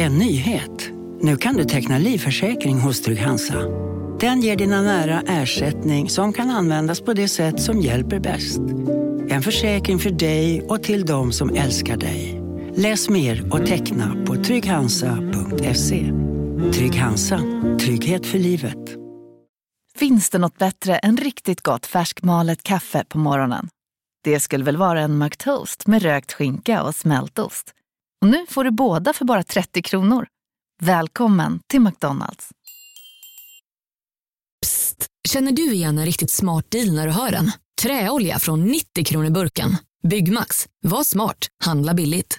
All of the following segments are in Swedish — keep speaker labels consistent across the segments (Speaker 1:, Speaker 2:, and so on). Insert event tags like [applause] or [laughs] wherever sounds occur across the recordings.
Speaker 1: En nyhet. Nu kan du teckna livförsäkring hos Trygg-Hansa. Den ger dina nära ersättning som kan användas på det sätt som hjälper bäst. En försäkring för dig och till de som älskar dig. Läs mer och teckna på trygghansa.se. Trygg Hansa. Trygghet för livet.
Speaker 2: Finns det något bättre än riktigt gott färskmalet kaffe på morgonen? Det skulle väl vara en McToast med rökt skinka och smältost. Och nu får du båda för bara 30 kronor. Välkommen till McDonalds.
Speaker 3: Psst! Känner du igen en riktigt smart deal när du hör den? Träolja från 90 kronor burken. Byggmax. Var smart. Handla billigt.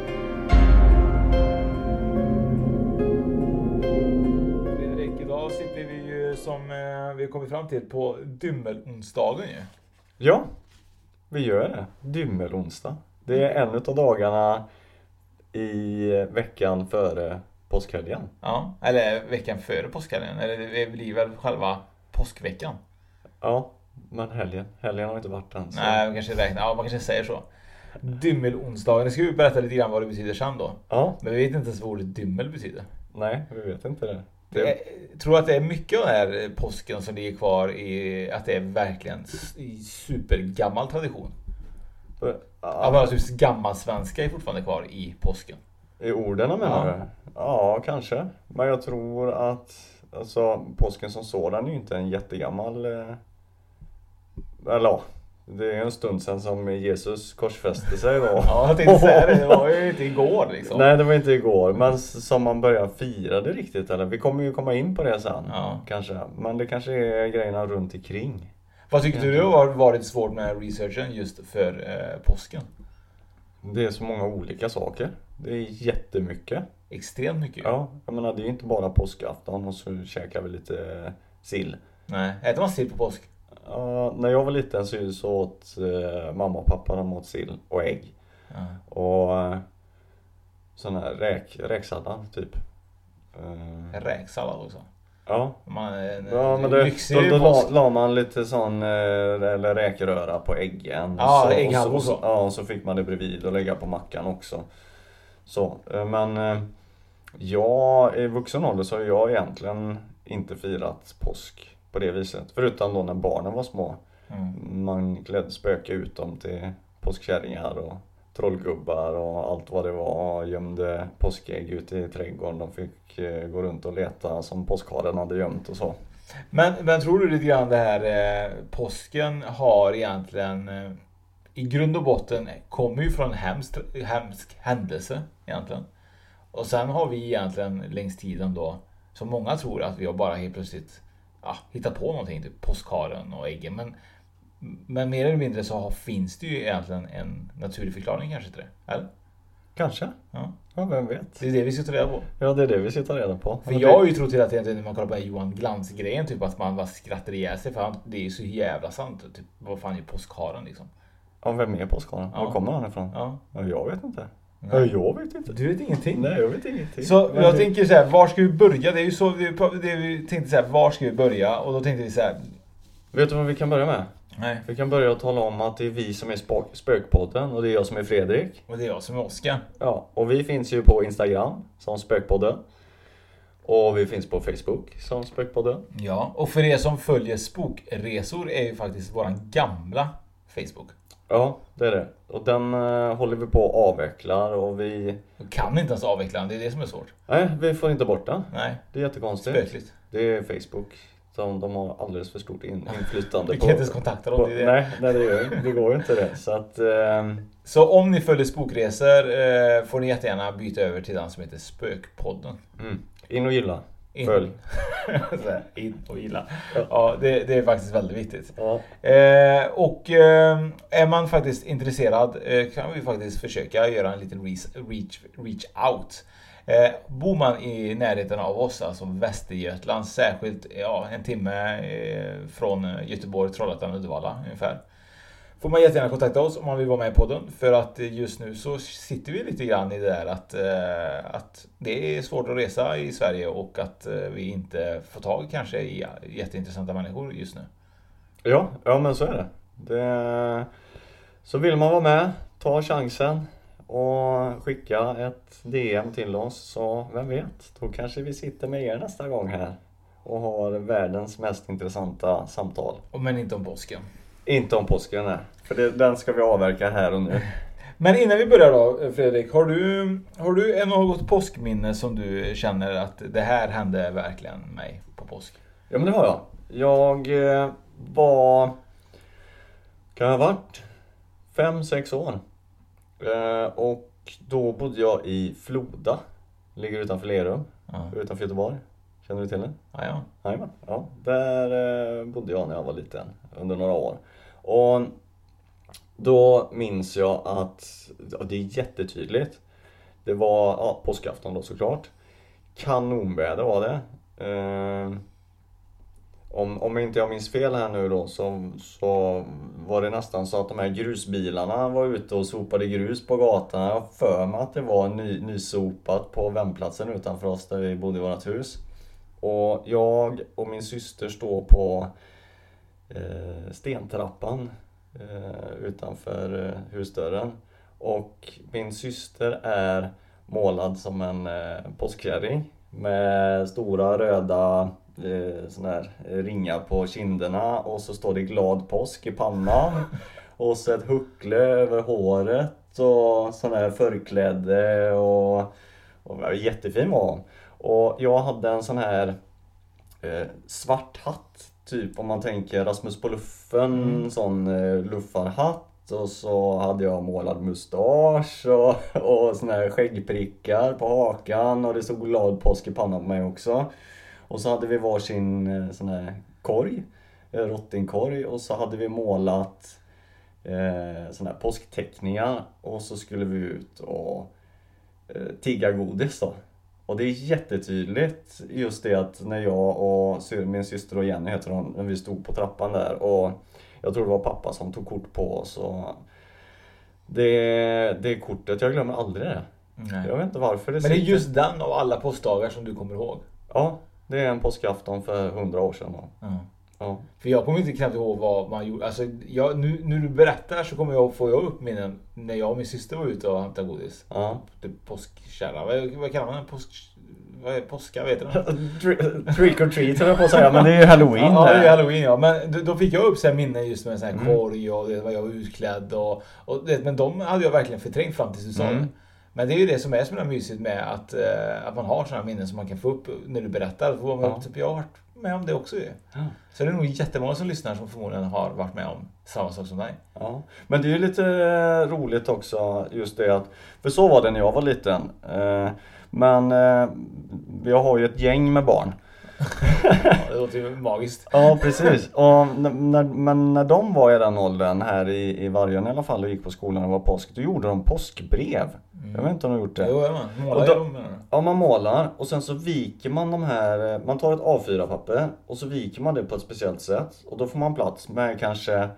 Speaker 4: Som eh, vi har kommit fram till på dymmelonsdagen ju.
Speaker 5: Ja, vi gör det. Dymmelonsdag. Det är en utav dagarna i veckan före påskhelgen.
Speaker 4: Ja, eller veckan före påskhelgen. Eller det blir väl själva påskveckan.
Speaker 5: Ja, men helgen. Helgen har inte varit än. Så.
Speaker 4: Nej, man kanske räknar, ja man kanske säger så. Dymmelonsdagen, det ska vi berätta lite grann vad det betyder sen då.
Speaker 5: Ja,
Speaker 4: Men vi vet inte ens vad ordet dymmel betyder.
Speaker 5: nej, vi vet inte det.
Speaker 4: Det tror att det är mycket av den här påsken som ligger kvar i att det är verkligen supergammal tradition. Ja,
Speaker 5: ja,
Speaker 4: bara typ gammal svenska är fortfarande kvar i påsken.
Speaker 5: I orden menar
Speaker 4: Ja.
Speaker 5: du? Ja, kanske. Men jag tror att alltså, påsken som sådan är ju inte en jättegammal... Eh, eller ja, det är en stund sedan som Jesus korsfäste sig då.
Speaker 4: Ja, jag tänkte säga det. Det var ju [laughs] inte igår liksom.
Speaker 5: Nej, det var inte igår, men som man börjar fira det riktigt eller? Vi kommer ju komma in på det sen,
Speaker 4: Ja.
Speaker 5: kanske. Men det kanske är grejerna runt omkring.
Speaker 4: Vad tycker du har varit svårt med researchen just för eh, påsken?
Speaker 5: Det är så många olika saker. Det är jättemycket.
Speaker 4: Extremt mycket.
Speaker 5: Ja, jag menar det är ju inte bara påskafton och så käkar vi lite sill.
Speaker 4: Nej, äter man sill på påsk?
Speaker 5: Ja, när jag var liten så, så åt eh, mamma och pappa de åt sill och ägg.
Speaker 4: Ja.
Speaker 5: Och eh, sån här räk, räksallad typ. Eh,
Speaker 4: Räksallad också.
Speaker 5: ja.
Speaker 4: Man, en,
Speaker 5: Ja men det, då, då la, la man lite sån, eller räkröra på äggen.
Speaker 4: Ja,
Speaker 5: så,
Speaker 4: ägghalvor
Speaker 5: så. Ja, och så fick man det bredvid och lägga på mackan också. Så, men ja, i vuxen ålder så har jag egentligen inte firat påsk på det viset. Förutom då när barnen var små.
Speaker 4: Mm.
Speaker 5: Man klädde spöke ut dem till påskkärringar och trollgubbar och allt vad det var. Gömde påskägg ute i trädgården. De fick eh, gå runt och leta som påskharen hade gömt och så.
Speaker 4: Men, men tror du lite grann det här eh, påsken har egentligen eh, i grund och botten kommer ju från hemsk, hemsk händelse egentligen. Och sen har vi egentligen längs tiden då, som många tror att vi har bara helt plötsligt ja, hittat på någonting, typ påskharen och äggen. Men, men mer eller mindre så finns det ju egentligen en naturlig förklaring kanske till det. Eller?
Speaker 5: Kanske.
Speaker 4: Ja.
Speaker 5: Ja, vem vet.
Speaker 4: Det är det vi ska ta reda på.
Speaker 5: Ja, det är det vi ska ta reda på.
Speaker 4: För
Speaker 5: Men
Speaker 4: jag har
Speaker 5: det,
Speaker 4: ju trott hela tiden när man kollar på Johan Glans-grejen, typ att man bara skrattar ihjäl sig för han, det är ju så jävla sant. Typ, vad fan är påskharen liksom?
Speaker 5: ja, vem är påskharen?
Speaker 4: Ja.
Speaker 5: Var kommer han ifrån?
Speaker 4: Ja.
Speaker 5: Ja, jag vet inte.
Speaker 4: Nej.
Speaker 5: Ja, jag vet inte.
Speaker 4: Du vet ingenting?
Speaker 5: Nej, jag vet ingenting.
Speaker 4: Så jag tänker så här, var ska vi börja? Det är ju så vi, det vi tänkte så här, var ska vi börja? Och då tänkte vi så här,
Speaker 5: Vet du vad vi kan börja med?
Speaker 4: nej.
Speaker 5: Vi kan börja att tala om att det är vi som är spök- Spökpodden och det är jag som är Fredrik.
Speaker 4: Och det är jag som är Oskar.
Speaker 5: Ja, och vi finns ju på Instagram som Spökpodden. Och vi finns på Facebook som Spökpodden.
Speaker 4: Ja, och för er som följer Spokresor är ju faktiskt våran gamla Facebook.
Speaker 5: Ja, det är det. Och den eh, håller vi på att avveckla och vi...
Speaker 4: Vi kan inte ens avveckla den, det är det som är svårt.
Speaker 5: Nej, vi får inte bort den.
Speaker 4: Nej,
Speaker 5: Det är jättekonstigt.
Speaker 4: spökligt.
Speaker 5: Det är Facebook som de har alldeles för stort in, [laughs] inflytande
Speaker 4: Vi
Speaker 5: på.
Speaker 4: kan inte ens kontakta dem.
Speaker 5: på
Speaker 4: Det är det.
Speaker 5: nej, nej det, gör, det går ju inte det. Så att... ehm,
Speaker 4: Så om ni följer Spokresor eh, får ni jättegärna byta över till den som heter Spökpodden.
Speaker 5: mm, in och gilla.
Speaker 4: In.
Speaker 5: Följ. [laughs]
Speaker 4: Här, In och gilla.
Speaker 5: Ja.
Speaker 4: Ja, det, det är faktiskt väldigt viktigt.
Speaker 5: Ja.
Speaker 4: Eh, och eh, är man faktiskt intresserad eh, kan vi faktiskt försöka göra en liten reach, reach, reach out. Eh, bor man i närheten av oss, alltså Västergötland, särskilt ja, en timme eh, från Göteborg, Trollhättan, Uddevalla ungefär. Får man jättegärna kontakta oss om man vill vara med i podden. För att just nu så sitter vi lite grann i det där att, eh, att det är svårt att resa i Sverige och att eh, vi inte får tag kanske i jätteintressanta människor just nu.
Speaker 5: Ja, ja men så är det. det. Så vill man vara med, ta chansen och skicka ett DM till oss så vem vet, då kanske vi sitter med er nästa gång här och har världens mest intressanta samtal.
Speaker 4: Men inte om påsken.
Speaker 5: Inte om påsken nej, för det, den ska vi avverka här och nu.
Speaker 4: Men innan vi börjar då Fredrik, har du, har du något påskminne som du känner att det här hände verkligen mig på påsk?
Speaker 5: Ja men det har jag. Jag eh, var, kan jag ha varit, fem sex år. Eh, och då bodde jag i Floda. Ligger utanför Lerum, ja. utanför Göteborg. Känner du till det?
Speaker 4: Ja,
Speaker 5: ja. ja. Där eh, bodde jag när jag var liten, under några år. Och då minns jag att, ja, det är jättetydligt. Det var ja, påskafton då såklart. Kanonväder var det. Eh, om, om inte jag minns fel här nu då så, så var det nästan så att de här grusbilarna var ute och sopade grus på gatan. Jag har för mig att det var ny, nysopat på vändplatsen utanför oss där vi bodde i vårt hus. Och jag och min syster står på eh, stentrappan eh, utanför eh, husdörren. Och min syster är målad som en eh, påskkärring med stora röda eh, såna här ringar på kinderna och så står det glad påsk i pannan. [laughs] Och så ett huckle över håret och sån här förkläde och, och jättefin var hon. Och jag hade en sån här eh, svart hatt, typ om man tänker Rasmus på luffen, mm. sån eh, luffarhatt. Och så hade jag målad mustasch och, [laughs] och såna här skäggprickar på hakan och det stod glad påsk i pannan på mig också. Och så hade vi varsin eh, sån här korg, eh, rottingkorg och så hade vi målat eh, såna här påskteckningar och så skulle vi ut och eh, tigga godis då. Och det är jättetydligt just det att när jag och min syster och Jenny heter hon, när vi stod på trappan där och jag tror det var pappa som tog kort på oss och det, det kortet, jag glömmer aldrig det. Nej. Jag vet inte varför.
Speaker 4: Det Men det är just den av alla påskdagar som du kommer ihåg?
Speaker 5: Ja, det är en påskafton för hundra år sedan. Mm.
Speaker 4: Ja. För jag kommer inte knappt ihåg vad man gjorde. Alltså, jag, nu, när du berättar så kommer jag få jag upp minnen när jag och min syster var ute och hämtade godis. Ja. Typ påskkärra. Vad, vad kallar man den? Påsk... Vad är påska? Vet
Speaker 5: du? [laughs] Trick or treat höll jag på att säga, men det är ju halloween.
Speaker 4: Ja, det är halloween ja. Men då fick jag upp så här minnen just med en sån här mm. korg och det var jag var utklädd och, och det, Men de hade jag verkligen förträngt fram tills du sa mm. det. Men det är ju det som är så mysigt med att, eh, att man har sådana minnen som man kan få upp när du berättar. Får man ja. typ, jag har varit med om det också ju. Ja. Så det är nog jättemånga som lyssnar som förmodligen har varit med om samma sak som dig.
Speaker 5: Ja. Men det är ju lite eh, roligt också just det att, för så var det när jag var liten. Eh, men jag har ju ett gäng med barn. [laughs]
Speaker 4: ja, det låter ju magiskt.
Speaker 5: Ja precis. Och när, men när de var i den åldern här i, i Vargön i alla fall och gick på skolan och var påsk, då gjorde de påskbrev. Mm. Jag vet inte om du har gjort det?
Speaker 4: Jo, man målar då, dem
Speaker 5: Ja, man målar och sen så viker man de här, man tar ett A4-papper och så viker man det på ett speciellt sätt och då får man plats med kanske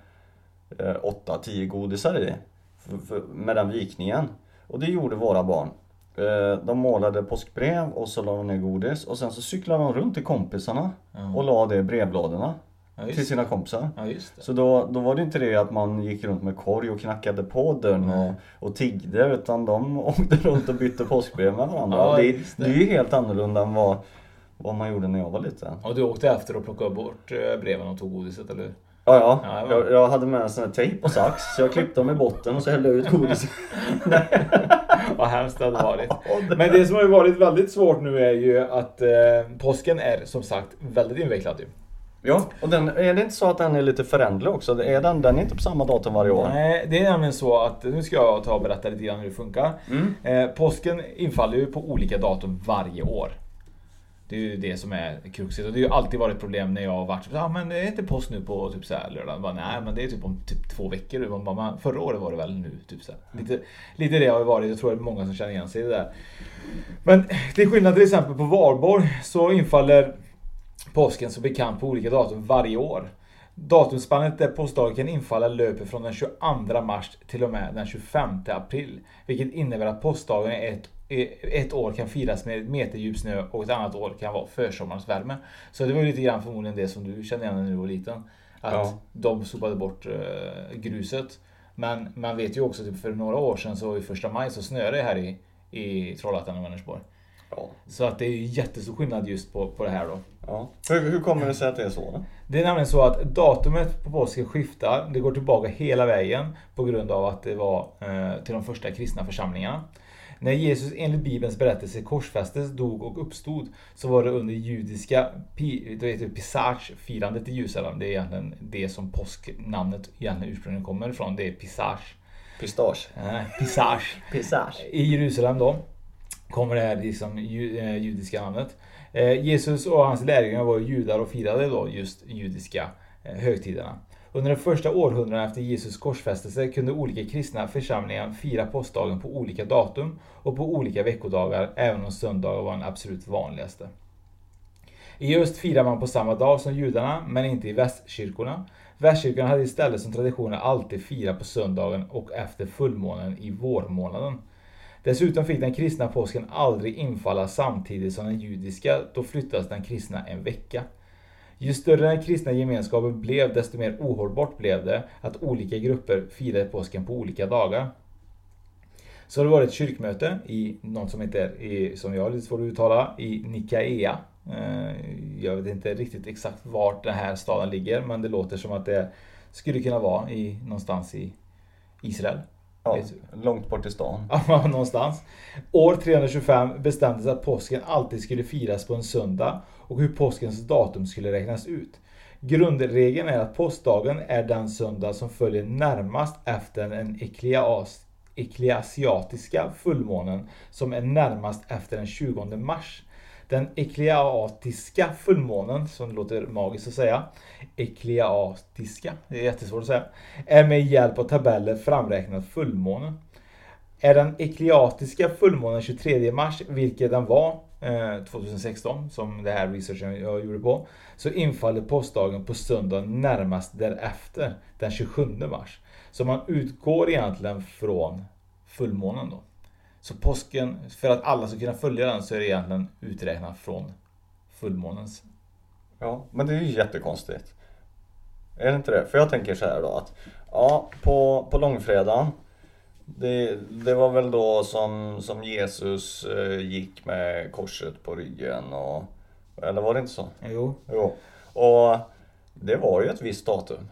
Speaker 5: eh, 8-10 godisar i. För, för, med den vikningen. Och det gjorde våra barn. Eh, de målade påskbrev och så la de ner godis och sen så cyklade de runt till kompisarna mm. och la det i brevlådorna. Ja, till sina kompisar.
Speaker 4: Ja,
Speaker 5: så då, då var det inte det att man gick runt med korg och knackade på dörren och, och tiggde utan de [laughs] åkte runt och bytte påskbrev med varandra. Ja, det, det. det är ju helt annorlunda än vad, vad man gjorde när jag var liten.
Speaker 4: Och du åkte efter och plockade bort eh, breven och tog godiset eller?
Speaker 5: Ja, ja. ja jag, jag, hade med en sån här tejp och sax så jag klippte dem i botten och så hällde jag ut godiset. [laughs]
Speaker 4: Vad hemskt det hade varit. Men det som har varit väldigt svårt nu är ju att eh, påsken är som sagt väldigt invecklad ju.
Speaker 5: Ja, och den, är det inte så att den är lite föränderlig också? Är den, den är inte på samma datum varje år?
Speaker 4: Nej, det är nämligen så att, nu ska jag ta och berätta lite grann hur det funkar. Mm. Eh, påsken infaller ju på olika datum varje år. Det är ju det som är kruxet. Och det har ju alltid varit problem när jag har varit ja men det är inte påsk nu på typ så här lördag. Bara, Nej men det är typ om typ två veckor. Man bara, "Men Förra året var det väl nu. Typ så här. Lite, lite det har det varit. Jag tror det är många som känner igen sig i det där. Men till skillnad till exempel på Valborg så infaller påsken som bekant på olika datum varje år. Datumspannet där påskdagen infalla löper från den 22 mars till och med den 25 april. Vilket innebär att påskdagen ett, ett år kan firas med meterdjup snö och ett annat år kan vara försommarens värme. Så det var ju lite grann förmodligen det som du kände igen när du var liten. Att
Speaker 5: Ja.
Speaker 4: de sopade bort eh, gruset. Men man vet ju också typ för några år sedan så i första maj så snöade det här i, i Trollhättan och Vänersborg.
Speaker 5: Ja.
Speaker 4: Så att det är ju jättestor skillnad just på, på det här då.
Speaker 5: ja. Hur, hur kommer det sig att det är så? Då?
Speaker 4: Det är nämligen så att datumet på påsken skiftar. Det går tillbaka hela vägen på grund av att det var eh, till de första kristna församlingarna. När Jesus enligt Bibelns berättelse korsfästes, dog och uppstod så var det under judiska pi, det heter Pisage-firandet i Jerusalem. Det är egentligen det som påsknamnet egentligen ursprungligen kommer ifrån. Det är Pisage.
Speaker 5: Pistage?
Speaker 4: Eh, Pisage. [laughs]
Speaker 5: Pisage.
Speaker 4: I Jerusalem då kommer det här liksom, eh, judiska namnet. Eh, Jesus och hans lärjungar var judar och firade då just judiska högtiderna. Under de första århundradena efter Jesus korsfästelse kunde olika kristna församlingar fira påskdagen på olika datum och på olika veckodagar, även om söndagar var den absolut vanligaste. I öst firar man på samma dag som judarna, men inte i västkyrkorna. Västkyrkan hade istället som tradition att alltid fira på söndagen och efter fullmånen i vårmånaden. Dessutom fick den kristna påsken aldrig infalla samtidigt som den judiska, då flyttades den kristna en vecka. Ju större den kristna gemenskapen blev, desto mer ohållbart blev det att olika grupper firade påsken på olika dagar. Så har det varit ett kyrkmöte i något som heter, i, som jag har lite svårt att uttala, i Nikaea. Eh, Jag vet inte riktigt exakt vart den här staden ligger, men det låter som att det skulle kunna vara i, någonstans i Israel.
Speaker 5: Ja, långt bort i stan. [laughs]
Speaker 4: Någonstans. År 325 bestämdes att påsken alltid skulle firas på en söndag och hur påskens datum skulle räknas ut. Grundregeln är att påskdagen är den söndag som följer närmast efter den ekleas, fullmånen som är närmast efter den 20 mars. Den ekliatiska fullmånen, som det låter magiskt att säga, ekliatiska, det är jättesvårt att säga, är med hjälp av tabeller framräknad fullmåne. Är den ekliatiska fullmånen 23 mars, vilket den var eh, 2016, som det här researchen jag gjorde på, så infaller påskdagen på söndagen närmast därefter, den 27 mars. Så man utgår egentligen från fullmånen då. Så påsken, för att alla ska kunna följa den så är det egentligen uträknat från fullmånens.
Speaker 5: Ja, men det är ju jättekonstigt. Är det inte det? För jag tänker så här då att ja, på, på långfredagen det, det var väl då som, som Jesus eh, gick med korset på ryggen och Eller var det inte så?
Speaker 4: Jo,
Speaker 5: Jo. Och det var ju ett visst datum.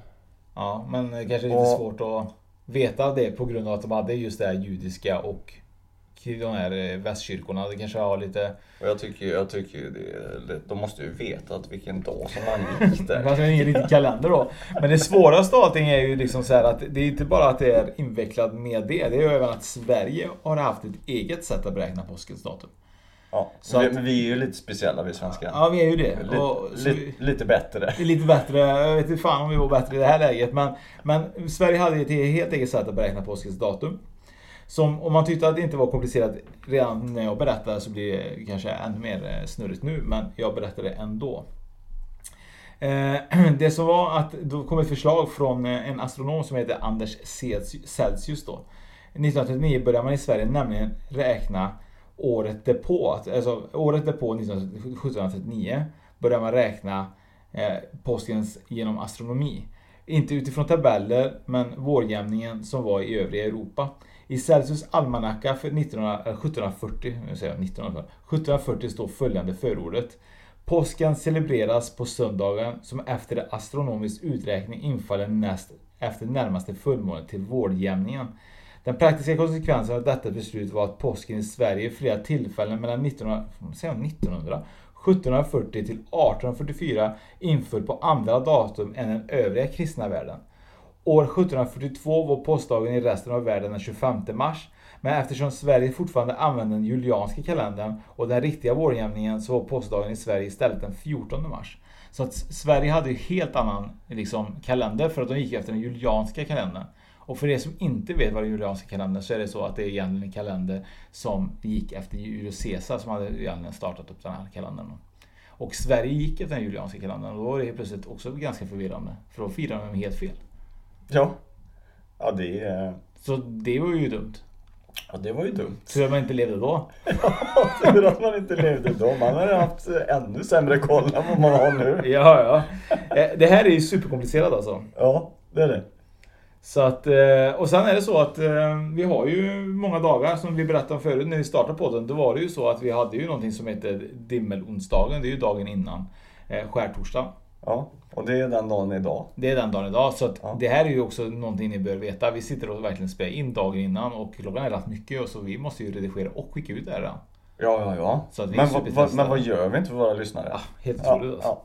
Speaker 4: ja, men det kanske lite
Speaker 5: Och-
Speaker 4: svårt att veta det på grund av att de hade just det här judiska och de här eh, västkyrkorna. Det kanske har lite...
Speaker 5: Och jag tycker, jag tycker ju det, de måste ju veta att vilken dag som han gick
Speaker 4: Det
Speaker 5: där. [laughs]
Speaker 4: fanns ingen riktig kalender då. Men det svåraste av allting är ju liksom så här att det är inte bara att det är invecklat med det. Det är ju även att Sverige har haft ett eget sätt att beräkna påskens datum.
Speaker 5: Ja,
Speaker 4: Så
Speaker 5: vi,
Speaker 4: att-
Speaker 5: men vi är ju lite speciella vi svenskar.
Speaker 4: Ja, vi är ju det.
Speaker 5: Lite,
Speaker 4: Och vi-
Speaker 5: lite, bättre.
Speaker 4: Är lite bättre, jag vet inte fan om vi var bättre i det här läget. Men, men Sverige hade ju ett helt eget sätt att beräkna påskens datum. Som om man tyckte att det inte var komplicerat redan när jag berättade så blir det kanske ännu mer eh, snurrigt nu. Men jag berättade ändå. Eh, [clears throat] det som var att då kom ett förslag från eh, en astronom som heter Anders Celsius- Celsius då. 1939 började man i Sverige nämligen räkna året därpå. Alltså året därpå, 1739, började man räkna eh, påskens genom astronomi. Inte utifrån tabeller, men vårjämningen som var i övriga Europa. I Celsius almanacka för 1740, eh, nu säger jag 1740 står följande förordet. Påsken celebreras på söndagen som efter astronomisk uträkning infaller näst efter närmaste fullmåne till vårjämningen. Den praktiska konsekvensen av detta beslut var att påsken i Sverige flera tillfällen mellan 1900, 1900 1740 till 1844 inföll på andra datum än den övriga kristna världen. År 1742 var påskdagen i resten av världen den 25 mars, Men eftersom Sverige fortfarande använde den julianska kalendern och den riktiga vårjämningen så var påskdagen i Sverige istället den 14 mars. Så att Sverige hade ju helt annan liksom, kalender för att de gick efter den julianska kalendern. Och för er som inte vet vad den julianska kalendern så är det så att det är egentligen en kalender som gick efter Julius Caesar som hade egentligen startat upp den här kalendern. Och Sverige gick efter den julianska kalendern och då var det helt plötsligt också ganska förvirrande. För då firade de helt fel.
Speaker 5: Ja. Ja det är...
Speaker 4: Så det var ju dumt.
Speaker 5: Ja det var ju dumt.
Speaker 4: Tur att man inte levde då. [laughs]
Speaker 5: Tur att man inte levde då. Man hade haft ännu sämre koll än vad man har nu. [laughs]
Speaker 4: Ja, ja. Eh, Det här är ju superkomplicerat alltså.
Speaker 5: Ja, det är det.
Speaker 4: Så att, eh, och sen är det så att eh, vi har ju många dagar som vi berättade om förut när vi startade podden. Då var det ju så att vi hade ju någonting som heter dimmelonsdagen. Det är ju dagen innan eh, skärtorsdagen.
Speaker 5: Ja, och det är den dagen idag.
Speaker 4: Det är den dagen idag. Så
Speaker 5: Ja.
Speaker 4: det här är ju också någonting ni bör veta. Vi sitter och verkligen spelar in dagen innan och klockan är rätt mycket och så vi måste ju redigera och skicka ut det här.
Speaker 5: Ja, ja, ja. Men, vad, men vad gör vi inte för våra lyssnare?
Speaker 4: Ja, helt
Speaker 5: ja,
Speaker 4: otroligt alltså.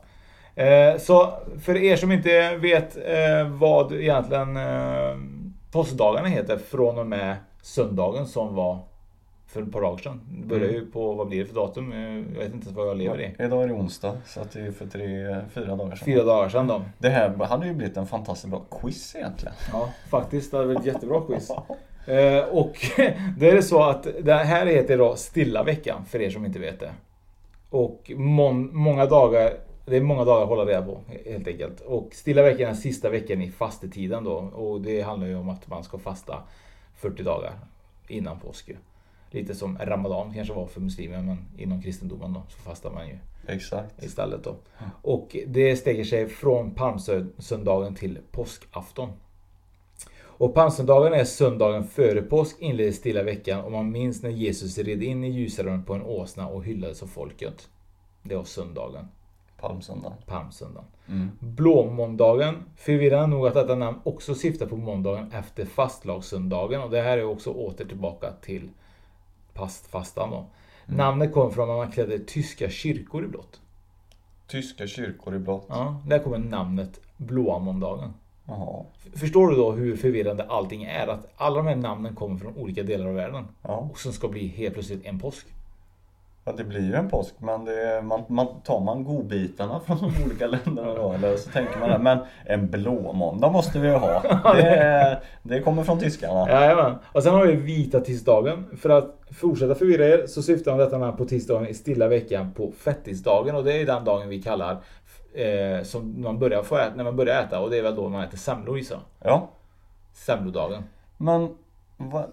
Speaker 5: ja.
Speaker 4: Eh, Så för er som inte vet eh, vad egentligen eh, påskdagarna heter från och med söndagen som var för ett par dagar sedan. Det börjar ju på, vad blir det för datum? Eh, Jag vet inte ens vad jag lever i.
Speaker 5: Idag är det onsdag, så att det är för tre, fyra dagar sedan.
Speaker 4: Fyra dagar sedan då.
Speaker 5: Det här hade ju blivit en fantastiskt bra quiz egentligen.
Speaker 4: Ja, faktiskt. Det hade varit ett jättebra quiz. Eh, och [laughs] det är det så att det här heter då Stilla veckan för er som inte vet det. Och mon- många dagar, det är många dagar att hålla reda på helt enkelt. Och Stilla veckan är den sista veckan i fastetiden då. Och det handlar ju om att man ska fasta 40 dagar innan påsk. Lite som Ramadan kanske var för muslimer men inom kristendomen då så fastar man ju
Speaker 5: Exakt.
Speaker 4: istället då. Och det sträcker sig från palmsöndagen till påskafton. Och palmsöndagen är söndagen före påsk inleder stilla veckan och man minns när Jesus red in i Jerusalem på en åsna och hyllades av folket. Det var söndagen,
Speaker 5: Palmsöndag.
Speaker 4: palmsöndagen.
Speaker 5: Mm.
Speaker 4: Blåmåndagen, förvirrande nog att detta namn också syftar på måndagen efter fastlagssöndagen och det här är också åter tillbaka till pastfastan då. Namnet kommer från att man klädde tyska kyrkor i blått.
Speaker 5: Tyska kyrkor i blått.
Speaker 4: Ja, där kommer namnet blåa måndagen.
Speaker 5: Jaha.
Speaker 4: Förstår du då hur förvirrande allting är? Att alla de här namnen kommer från olika delar av världen.
Speaker 5: Ja.
Speaker 4: Och som ska bli helt plötsligt en påsk.
Speaker 5: Ja, det blir ju en påsk men det, man, man, tar man godbitarna [laughs] från de olika länderna då eller så tänker man men en blåmåndag måste vi ju ha. [laughs] Det, det kommer från tyskarna.
Speaker 4: Jajamän. Och sen har vi vita tisdagen. För att fortsätta förvirra er så syftar man detta på tisdagen i stilla veckan på fettisdagen. Och det är den dagen vi kallar eh, som man börjar få äta, när man börjar äta. Och det är väl då man äter semlor gissar.
Speaker 5: Ja.
Speaker 4: Semlodagen.
Speaker 5: Men vad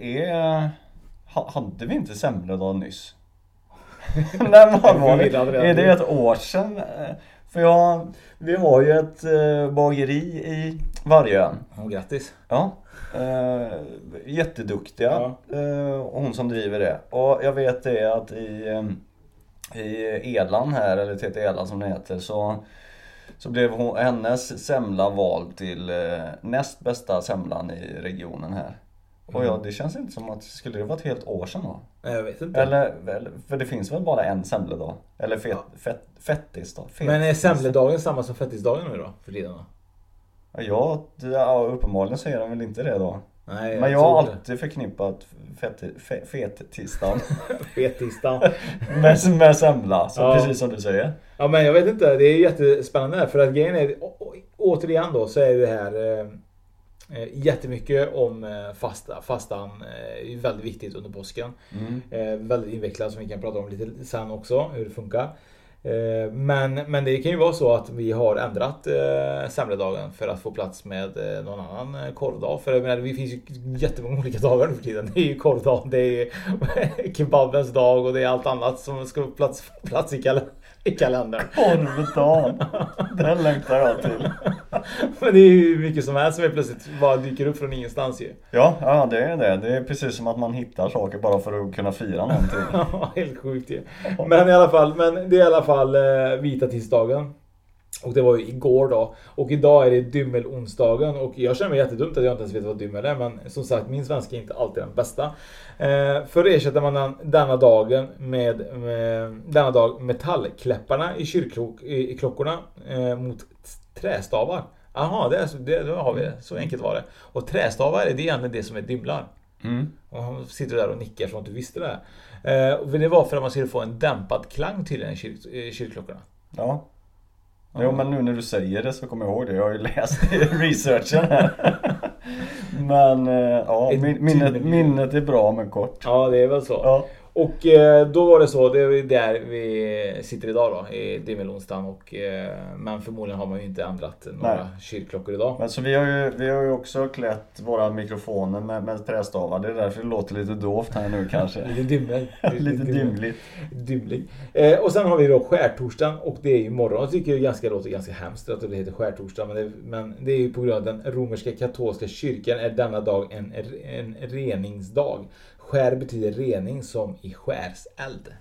Speaker 5: är... ha- Hade vi inte semledag nyss? [laughs] Nej vad var det? Är det ett år sedan? För jag, vi har ju ett eh, bageri i Vargön.
Speaker 4: Ja, grattis.
Speaker 5: Ja. Eh, jätteduktiga. Eh, hon som driver det. Och jag vet det att i, eh, i Edland här, eller TT Edland som det heter, så så blev hon, hennes semla vald till eh, näst bästa semlan i regionen här. Och ja, det känns inte som att, skulle det vara ett helt år sedan då?
Speaker 4: Nej, Jag vet inte.
Speaker 5: Eller, för det finns väl bara en semledag? Eller fet, fett, fettis då? Fet,
Speaker 4: Men är semledagen samma som fettisdagen nu då? För tiden då?
Speaker 5: Ja, ja, uppenbarligen så är den väl inte det då.
Speaker 4: Nej,
Speaker 5: Men jag har
Speaker 4: tror det.
Speaker 5: alltid förknippat fet, fet, fet-tisdagen [laughs]
Speaker 4: Fettisdagen.
Speaker 5: med, med semla, så
Speaker 4: Ja.
Speaker 5: precis som du säger.
Speaker 4: Ja men jag vet inte, det är jättespännande för att grejen är, å- å- återigen då så är det här eh, jättemycket om eh, fasta. Fastan eh, är väldigt viktigt under påsken.
Speaker 5: Mm.
Speaker 4: Eh, väldigt invecklat som vi kan prata om lite sen också, hur det funkar. Eh, men, men det kan ju vara så att vi har ändrat eh, semledagen för att få plats med eh, någon annan eh, korvdag. För jag menar, det finns ju jättemånga olika dagar nu för tiden. Det är ju korvdag, det är [laughs] kebabens dag och det är allt annat som ska få plats, plats i, kal i kalendern.
Speaker 5: Korvdagen, den längtar jag till.
Speaker 4: Men det är ju mycket som helst som plötsligt bara dyker upp från ingenstans ju.
Speaker 5: Ja, ja det är det. Det är precis som att man hittar saker bara för att kunna fira någonting. [laughs]
Speaker 4: Ja, helt sjukt ju. Men i alla fall, men det är i alla fall eh, vita tisdagen. Och det var ju igår då. Och idag är det dymmelonsdagen. Och jag känner mig jättedumt att jag inte ens vet vad dymmel är. Men som sagt, min svenska är inte alltid den bästa. Eh, för ersätter man den, denna dagen med, med denna dag metallkläpparna i kyrkklockorna i, i klockorna, eh, mot trästavar. Jaha, det, det, då har vi det. Så enkelt var det. Och trästavar är det egentligen det som är dymlar.
Speaker 5: Mm.
Speaker 4: Och han sitter där och nickar som att du visste det. här. Eh, det var för att man skulle få en dämpad klang tydligen i kyrkklockorna.
Speaker 5: Ja. Jo men nu när du säger det så kommer jag ihåg det. Jag har ju läst [laughs] researchen här. [laughs] Men eh, ja, minnet, minnet är bra men kort.
Speaker 4: Ja, det är väl så.
Speaker 5: Ja.
Speaker 4: Och eh, då var det så, det är där vi sitter idag då, i Dimmelonsdagen. Och, eh, men förmodligen har man ju inte ändrat några
Speaker 5: Nej.
Speaker 4: kyrkklockor idag.
Speaker 5: Men så vi har ju, vi har ju också klätt våra mikrofoner med, med trästavar. Det är därför det låter lite dovt här nu [laughs] kanske.
Speaker 4: Lite dymmel. [laughs]
Speaker 5: lite dymligt.
Speaker 4: Dymlig. Eh, och sen har vi då skärtorsdagen och det är ju imorgon. Jag tycker det ganska, låter ganska hemskt att det heter skärtorsdag. Men det, men det är ju på grund av den romerska katolska kyrkan är denna dag en, en reningsdag. Skär betyder rening som i skärseld.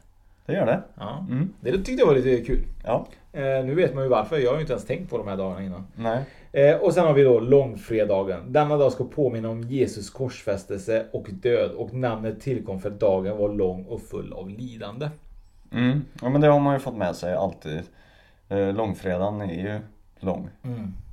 Speaker 5: Det gör det.
Speaker 4: Ja.
Speaker 5: Mm.
Speaker 4: Det tyckte jag var lite kul.
Speaker 5: Ja.
Speaker 4: Eh, nu vet man ju varför. Jag har ju inte ens tänkt på de här dagarna innan.
Speaker 5: Nej.
Speaker 4: Eh, och sen har vi då långfredagen. Denna dag ska påminna om Jesus korsfästelse och död och namnet tillkom för att dagen var lång och full av lidande.
Speaker 5: Mm. Ja men det har man ju fått med sig alltid. Eh, långfredagen är ju lång.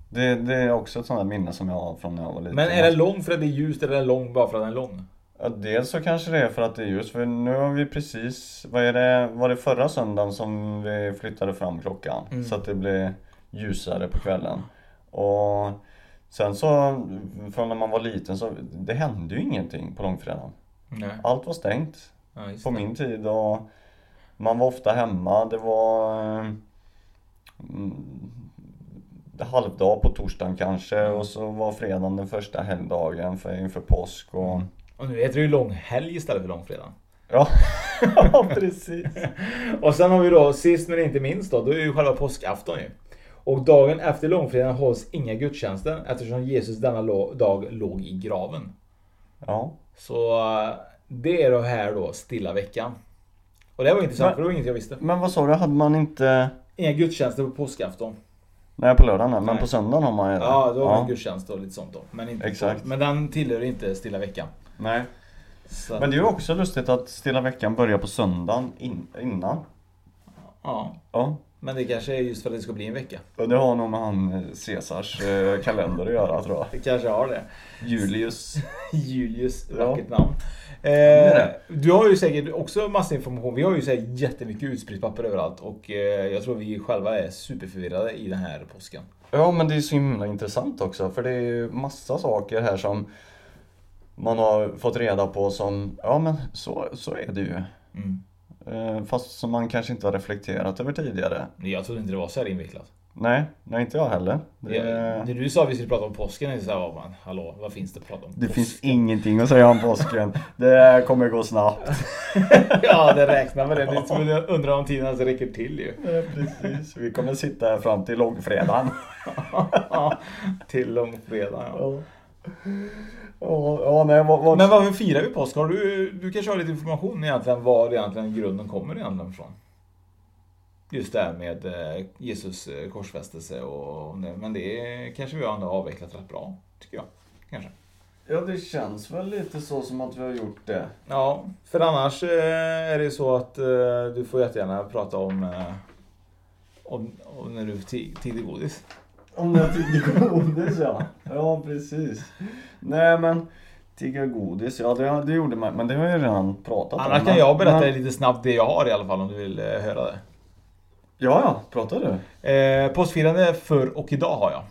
Speaker 5: Det, det är också ett sånt där minne som jag har från när jag var liten.
Speaker 4: Men är den lång för att det är ljust eller är den lång bara för att den är lång?
Speaker 5: Ja, dels så kanske det är för att det är just för nu har vi precis, vad är det, var det förra söndagen som vi flyttade fram klockan?
Speaker 4: Mm.
Speaker 5: Så att det blev ljusare på kvällen. Och sen så, från när man var liten så, det hände ju ingenting på långfredagen.
Speaker 4: Nej.
Speaker 5: Allt var stängt
Speaker 4: Ja,
Speaker 5: på min tid och man var ofta hemma. Det var mm, halvdag på torsdagen kanske och så var fredagen den första helgdagen för, inför påsk och
Speaker 4: Och nu heter det ju långhelg istället för långfredag.
Speaker 5: Ja, [laughs] ja precis. [laughs]
Speaker 4: Och sen har vi då sist men inte minst då, då är ju själva påskafton ju. Och dagen efter långfredagen hålls inga gudstjänster eftersom Jesus denna dag låg i graven.
Speaker 5: Ja.
Speaker 4: Så eh, det är då här då stilla veckan. Och det var intressant
Speaker 5: Men-
Speaker 4: för det var inget jag visste.
Speaker 5: Men vad sa du, hade man inte...
Speaker 4: Inga gudstjänster på påskafton.
Speaker 5: Nej på lördagen men
Speaker 4: Nej.
Speaker 5: på söndagen har man ju det.
Speaker 4: Ja, då var det gudstjänst och lite sånt då. Men, inte
Speaker 5: Exakt.
Speaker 4: men den tillhör inte stilla veckan.
Speaker 5: Nej.
Speaker 4: Så,
Speaker 5: Men det är ju också lustigt att Stilla veckan börjar på söndagen in, innan.
Speaker 4: Ja,
Speaker 5: Ja.
Speaker 4: men det kanske är just för att det ska bli en vecka.
Speaker 5: Och det har nog med han Caesars eh, kalender att göra tror jag.
Speaker 4: Det kanske har det.
Speaker 5: Julius. [laughs]
Speaker 4: Julius,
Speaker 5: Ja.
Speaker 4: vackert namn.
Speaker 5: det är
Speaker 4: Eh,
Speaker 5: det.
Speaker 4: du har ju säkert också massa information. Vi har ju säkert jättemycket utspritt papper överallt och eh, jag tror vi själva är superförvirrade i den här påsken.
Speaker 5: Ja men det är så himla intressant också för det är ju massa saker här som man har fått reda på som, ja men så, så är det ju.
Speaker 4: Mm.
Speaker 5: Eh, Fast som man kanske inte har reflekterat över tidigare.
Speaker 4: Jag trodde inte det var så här invecklat.
Speaker 5: Nej, nej inte jag heller. Det,
Speaker 4: Det, det du sa att vi skulle prata om påsken, är så här, man, hallå, vad finns det att prata om?
Speaker 5: det finns ingenting att säga om påsken. Det kommer gå snabbt. [laughs]
Speaker 4: Ja, det räknar med det. Du skulle undra om tiden ens räcker till ju.
Speaker 5: Precis, vi kommer sitta här fram till långfredagen. [laughs]
Speaker 4: Ja, till långfredag. Ja.
Speaker 5: Ja, ja nej, vad, vad...
Speaker 4: Men varför firar vi påsk? Har du, du kanske har lite information egentligen var egentligen grunden kommer egentligen ifrån? Just det här med eh, Jesus eh, korsfästelse och. Men det kanske vi har ändå avvecklat rätt bra, tycker jag. Kanske.
Speaker 5: Ja, det känns väl lite så som att vi har gjort det.
Speaker 4: Ja, för annars eh, är det så att du får jättegärna prata om, om, om när du ti- tiggde godis.
Speaker 5: Om jag tyckte godis ja. Ja, precis. Nej men, tigga godis, ja det, det gjorde man. Men det har jag ju redan pratat om.
Speaker 4: Annars kan jag berätta
Speaker 5: men-
Speaker 4: lite snabbt det jag har i alla fall om du vill eh, höra det.
Speaker 5: Ja, ja, pratar du?
Speaker 4: Eh, påskfirande förr och idag har jag.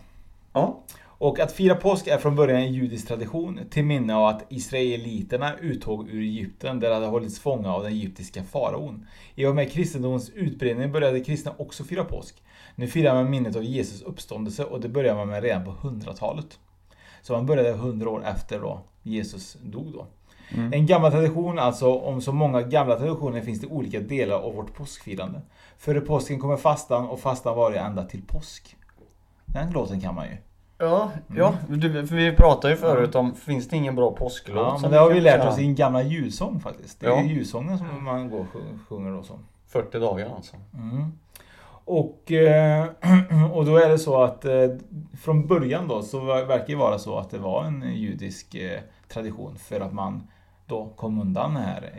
Speaker 5: Ja.
Speaker 4: Och att fira påsk är från början en judisk tradition till minne av att israeliterna uttåg ur Egypten där de hade hållits fånga av den egyptiska faraon. I och med kristendomens utbredning började kristna också fira påsk. Nu firar man minnet av Jesus uppståndelse och det började man med redan på 100-talet. Så man började 100 år efter då Jesus dog då. En gammal tradition, alltså om så många gamla traditioner finns det olika delar av vårt påskfirande. Före påsken kommer fastan och fastan varar ända till påsk. Den låten kan man ju.
Speaker 5: Ja, ja du, för vi pratade ju förut om, finns det ingen bra påsklåt?
Speaker 4: Ja, men det har vi lärt oss i en gamla julsång faktiskt. Det är
Speaker 5: Ja.
Speaker 4: ju julsången som man går och sjung- sjunger då som.
Speaker 5: 40 dagar alltså.
Speaker 4: Mm. Och, eh, [clears throat] och då är det så att eh, från början då så ver- verkar det vara så att det var en judisk eh, tradition för att man då kom undan den här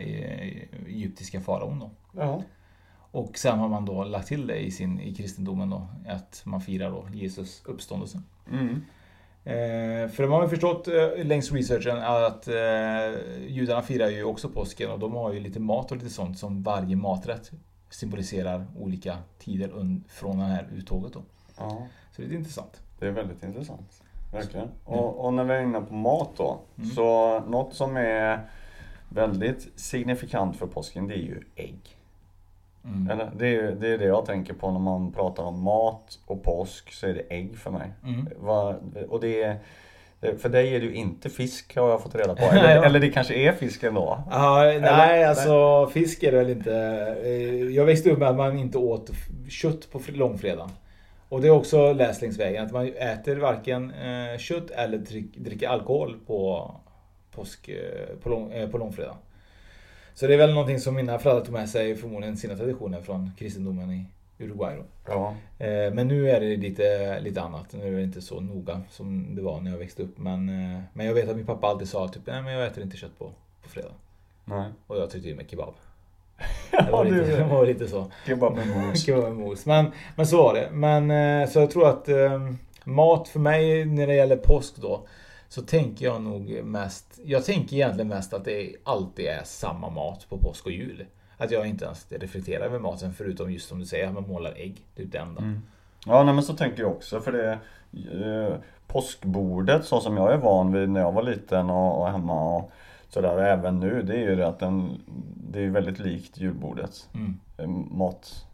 Speaker 4: egyptiska faraon då.
Speaker 5: Ja.
Speaker 4: Och sen har man då lagt till det i, sin, i kristendomen då, att man firar då Jesus uppståndelse.
Speaker 5: Mm.
Speaker 4: Eh, för de har ju förstått eh, längs researchen att eh, judarna firar ju också påsken och de har ju lite mat och lite sånt som varje maträtt symboliserar olika tider från det här uttåget då.
Speaker 5: Ja,
Speaker 4: Så det är intressant.
Speaker 5: det är väldigt intressant. Verkligen. Och, och när vi är inne på mat då.
Speaker 4: Mm.
Speaker 5: Så något som är väldigt signifikant för påsken det är ju ägg.
Speaker 4: Mm.
Speaker 5: Eller, det, är, det är det jag tänker på när man pratar om mat och påsk så är det ägg för mig.
Speaker 4: Mm.
Speaker 5: Va, och det är, för dig är det ju inte fisk har jag fått reda på.
Speaker 4: Ja. [laughs]
Speaker 5: Eller, eller det kanske är fisk ändå.
Speaker 4: Ja, nej,
Speaker 5: Eller?
Speaker 4: alltså fisk är det väl inte. Eh, Jag växte upp med att man inte åt kött på fr- långfredagen. Och det är också läst längs vägen att man äter varken eh, kött eller drick, dricker alkohol på, påsk, eh, på, lång, på långfredag. Så det är väl någonting som mina föräldrar tog med sig förmodligen sina traditioner från kristendomen i Uruguay. Då.
Speaker 5: Ja.
Speaker 4: Eh, Men nu är det lite, lite annat. Nu är det inte så noga som det var när jag växte upp. Men, eh, men jag vet att min pappa alltid sa typ, nej men jag äter inte kött på, på fredag.
Speaker 5: Nej.
Speaker 4: Och jag tyckte ju med kebab. [laughs] Det var lite, det var lite så.
Speaker 5: Kebab med mos. [laughs]
Speaker 4: Kebab med mos. Men, men så var det. Men eh, så jag tror att mat för mig när det gäller påsk då. Så tänker jag nog mest. Jag tänker egentligen mest att det alltid är samma mat på påsk och jul. Att jag inte ens reflekterar över maten förutom just som du säger, att man målar ägg. Det är det enda.
Speaker 5: Mm. Ja, nej, men så tänker jag också för det eh, Påskbordet så som jag är van vid när jag var liten och, och hemma och sådär och även nu det är ju det att den, det är väldigt likt julbordet.
Speaker 4: Mm.
Speaker 5: Eh, Mat.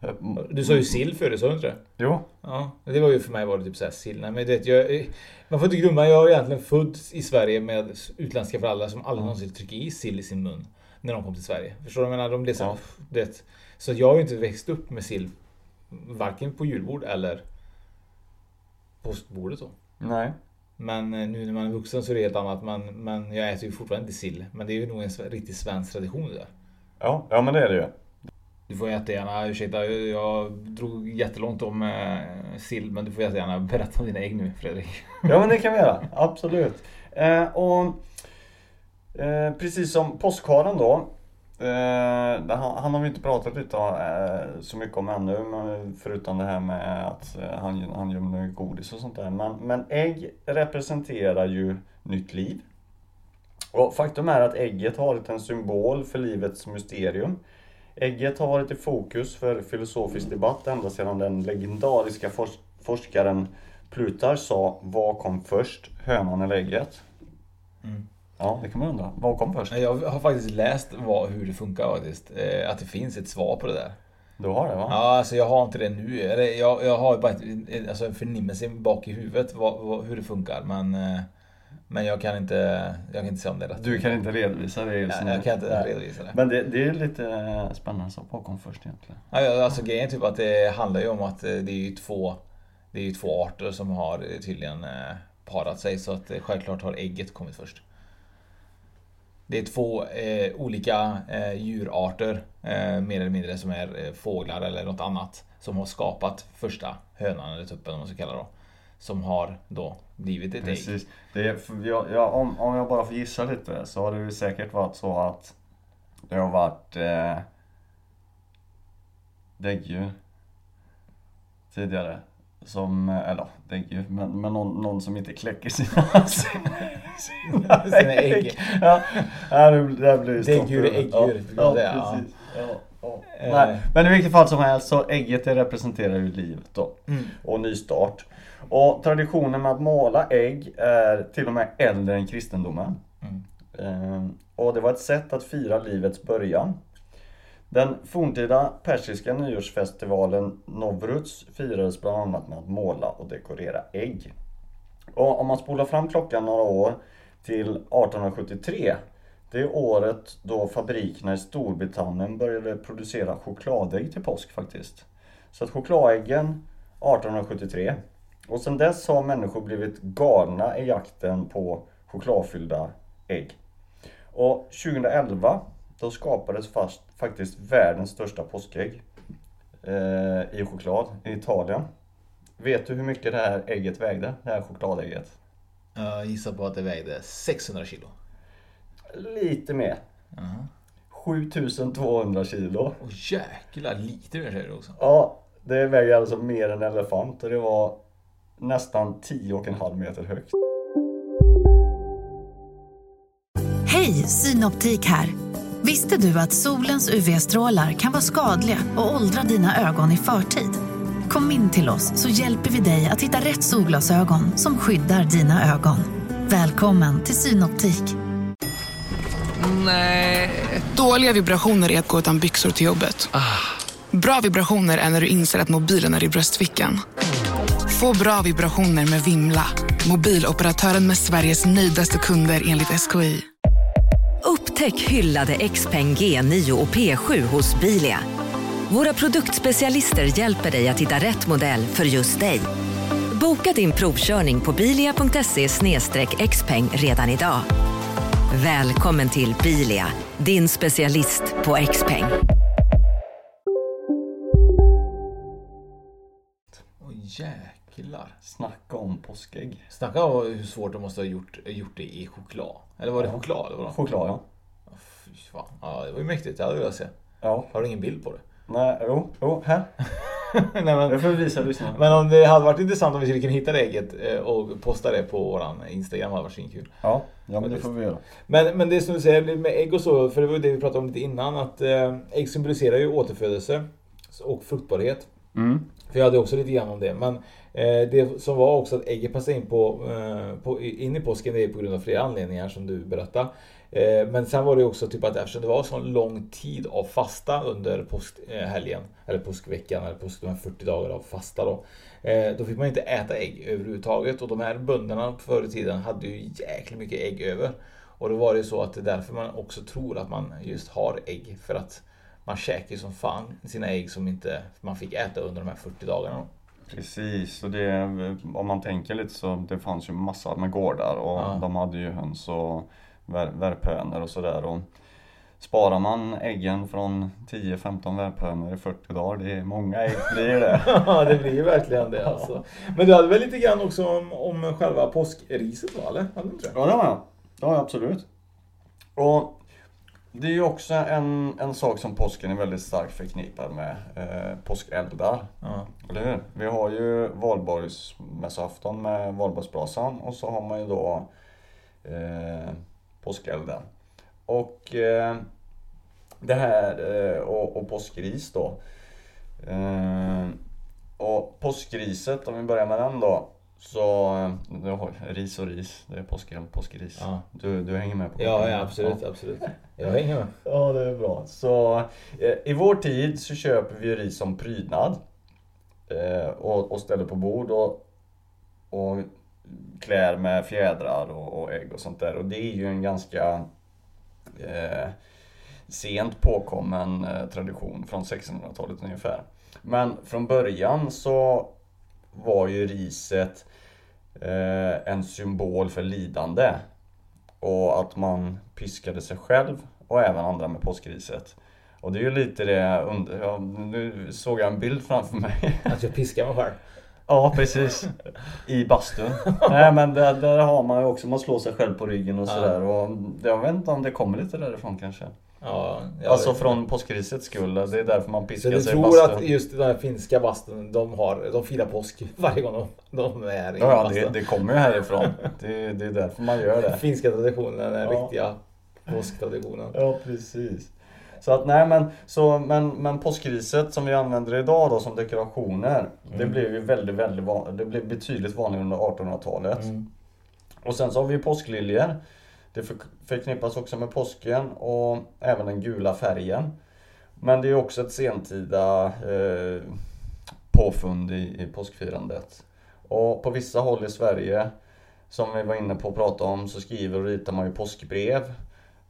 Speaker 5: Eh,
Speaker 4: Du sa ju sill förut, sa du inte det?
Speaker 5: Jo,
Speaker 4: Ja, det var ju för mig var det typ såhär sill. Nej, men det, jag, man får inte glömma, jag är egentligen född i Sverige med utländska föräldrar som aldrig någonsin trycker i sill i sin mun. När de kom till Sverige. Förstår du? Jag menar, de blev så,
Speaker 5: Ja.
Speaker 4: det, så jag har ju inte växt upp med sill. Varken på julbord eller påskbordet då.
Speaker 5: nej.
Speaker 4: Men eh, nu när man är vuxen så är det helt annat. Men, men jag äter ju fortfarande inte sill. Men det är ju nog en riktigt svensk tradition det där.
Speaker 5: Ja, ja men det är det ju.
Speaker 4: Du får jättegärna, ursäkta jag drog jättelångt om eh, sill. Men du får jättegärna berätta om dina ägg nu Fredrik.
Speaker 5: Ja men det kan vi göra, absolut. Eh, och eh, precis som påskharen då. Eh, han, han har vi inte pratat lite eh, så mycket om ännu. Men förutom det här med att eh, han, han gömmer godis och sånt där. Men, men ägg representerar ju nytt liv. Och faktum är att ägget har varit en symbol för livets mysterium. Ägget har varit i fokus för filosofisk debatt ända sedan den legendariska fors- forskaren Plutar sa Vad kom först? Hönan eller ägget?
Speaker 4: Mm.
Speaker 5: Ja, det kan man undra. Vad kom först?
Speaker 4: Jag har faktiskt läst vad, hur det funkar faktiskt. Eh, Att det finns ett svar på det där.
Speaker 5: Du har det va?
Speaker 4: Ja, alltså jag har inte det nu. Eller jag, jag har bara ett, alltså en förnimmelse bak i huvudet vad, vad, hur det funkar. Men, eh, men jag kan inte, jag kan inte säga om det är rätt.
Speaker 5: Du kan inte redovisa det just nu.
Speaker 4: jag kan inte redovisa det.
Speaker 5: Men det, det är lite spännande. Så vad kom först egentligen?
Speaker 4: Ja, alltså grejen är typ att det handlar ju om att eh, det är ju två, det är ju två arter som har eh, tydligen eh, parat sig. Så att självklart har ägget kommit först. Det är två eh, olika eh, djurarter, eh, mer eller mindre, som är fåglar eller något annat. Som har skapat första hönan eller tuppen om man ska kalla det då. Som har då blivit ett ägg.
Speaker 5: Precis. Det är, för jag, jag, om, om jag bara får gissa lite så har det ju säkert varit så att det har varit eh, däggdjur tidigare. Som, eh, eller däggdjur, men, men någon, någon som inte kläcker sina, sina, [laughs]
Speaker 4: Sina ägg.
Speaker 5: Ja, det, det blir.
Speaker 4: Däggdjur är äggdjur,
Speaker 5: Ja,
Speaker 4: ja, det
Speaker 5: precis. Ja, ja.
Speaker 4: Eh.
Speaker 5: Nej, men i vilket fall som helst så ägget det representerar ju livet då
Speaker 4: Mm.
Speaker 5: och nystart. Och traditionen med att måla ägg är till och med äldre än kristendomen.
Speaker 4: Mm.
Speaker 5: Ehm, Och det var ett sätt att fira livets början. Den forntida persiska nyårsfestivalen Nowruz firades bland annat med att måla och dekorera ägg. Och om man spolar fram klockan några år till 1873 det är året då fabrikerna i Storbritannien började producera chokladägg till påsk faktiskt. Så att chokladäggen 1873 och sedan dess har människor blivit galna i jakten på chokladfyllda ägg. Och 2011 då skapades fast, faktiskt världens största påskägg eh, i choklad i Italien. Vet du hur mycket det här ägget vägde? Det här chokladägget?
Speaker 4: Jag gissar på att det vägde 600 kilo.
Speaker 5: Lite mer.
Speaker 4: Jaha.
Speaker 5: 7200 kilo.
Speaker 4: Åh jäklar, lite mer säger du också.
Speaker 5: Ja, det väger alltså mer än en elefant och det var nästan 10,5 meter högt.
Speaker 2: Hej, Synoptik här! Visste du att solens UV-strålar kan vara skadliga och åldra dina ögon i förtid? Kom in till oss så hjälper vi dig att hitta rätt solglasögon som skyddar dina ögon. Välkommen till Synoptik.
Speaker 6: Nej. Dåliga vibrationer är att gå utan byxor till jobbet. Bra vibrationer är när du inser att mobilen är i bröstfickan. Få bra vibrationer med Vimla. Mobiloperatören med Sveriges nöjdaste kunder enligt SKI.
Speaker 7: Upptäck hyllade XPeng G9 och P7 hos Bilia. Våra produktspecialister hjälper dig att hitta rätt modell för just dig. Boka din provkörning på bilia.se xpeng redan idag. Välkommen till Bilia, din specialist på XPeng.
Speaker 4: Åh jäklar.
Speaker 5: Snacka om påskägg.
Speaker 4: Snacka om hur svårt de måste ha gjort, gjort det i choklad. Eller var det
Speaker 5: Ja.
Speaker 4: choklad? Eller vadå?
Speaker 5: Choklad ja.
Speaker 4: Fy fan. Ja, det var ju mäktigt. Det hade jag velat se.
Speaker 5: Ja.
Speaker 4: Har du ingen bild på det?
Speaker 5: Nej, jo, jo, här. [laughs]
Speaker 4: Nej, men,
Speaker 5: Det får vi visa lyssnarna.
Speaker 4: men om det hade varit intressant om vi skulle kunna hitta det ägget eh, och posta det på våran Instagram hade varit svinkul.
Speaker 5: Ja, ja men det får vi göra.
Speaker 4: Men, men det som du säger med ägg och så, för det var ju det vi pratade om lite innan, att eh, ägg symboliserar ju återfödelse och fruktbarhet.
Speaker 5: Mm.
Speaker 4: För jag hade också lite grann om det. Men eh, det som var också att ägget passade in, på, eh, på, in i påsken, det är på grund av flera anledningar som du berättade. Eh, men sen var det också typ att eftersom det var så lång tid av fasta under påskhelgen, eh, eller påskveckan, eller påsk, de här 40 dagarna av fasta då. Eh, då fick man inte äta ägg överhuvudtaget och de här bönderna förr i tiden hade ju jäkligt mycket ägg över. Och då var det så att det är därför man också tror att man just har ägg. För att man käkar ju som fan sina ägg som inte man fick äta under de här 40 dagarna.
Speaker 5: Precis, och det, om man tänker lite så det fanns ju massor med gårdar och
Speaker 4: Ja.
Speaker 5: de hade ju höns och vär, värphönor och sådär. Sparar man äggen från 10-15 värphönor i 40 dagar, det är många ägg blir det. [laughs]
Speaker 4: Ja, det blir verkligen det alltså. Men du hade väl lite grann också om, om själva påskriset va? Eller? Hade du inte det?
Speaker 5: Ja det har jag. Det har jag absolut. Och det är ju också en, en sak som påsken är väldigt starkt förknippad med. Eh, påskeldar.
Speaker 4: Ja.
Speaker 5: Eller hur? Vi har ju valborgsmässoafton med valborgsbrasan och så har man ju då eh, påskelden. Och eh, det här eh, och, och påskris då. Eh, och påskriset, om vi börjar med den då. Så, eh, du har ris och ris, det är påskeld, påskris.
Speaker 4: Ja.
Speaker 5: Du, du hänger med på
Speaker 4: Ja, ja, absolut, absolut. Jag hänger med. [laughs]
Speaker 5: Ja, det är bra. Så eh, i vår tid så köper vi ris som prydnad. Eh, och, och ställer på bord och, och klär med fjädrar och, och ägg och sånt där. Och det är ju en ganska eh, sent påkommen tradition från 1600-talet ungefär. Men från början så var ju riset eh, en symbol för lidande. Och att man piskade sig själv och även andra med påskriset. Och det är ju lite det, under, ja, nu såg jag en bild framför mig. [laughs]
Speaker 4: Att jag piskar mig själv.
Speaker 5: Ja precis. I bastun. Nej men där, där har man ju också, man slår sig själv på ryggen och sådär. Och jag vet inte om det kommer lite därifrån kanske.
Speaker 4: Ja,
Speaker 5: Alltså från påskrisets skull. Det är därför man piskar sig i
Speaker 4: tror
Speaker 5: bastun.
Speaker 4: att just den här finska bastun, de, har, de firar påsk [laughs] varje gång de, de är i
Speaker 5: Ja, ja
Speaker 4: bastun?
Speaker 5: det, det kommer ju härifrån. Det, det är därför man gör det.
Speaker 4: Finska traditionen, den
Speaker 5: Ja.
Speaker 4: riktiga påsktraditionen.
Speaker 5: Ja, precis. Så att nej men, så, men, men påskriset som vi använder idag då som dekorationer. Det blev ju väldigt, väldigt van, det blev betydligt vanligare under 1800-talet.
Speaker 4: Mm.
Speaker 5: Och sen så har vi påskliljor. Det förknippas också med påsken och även den gula färgen. Men det är också ett sentida eh, påfund i, i påskfirandet. Och på vissa håll i Sverige, som vi var inne på att prata om, så skriver och ritar man ju påskbrev.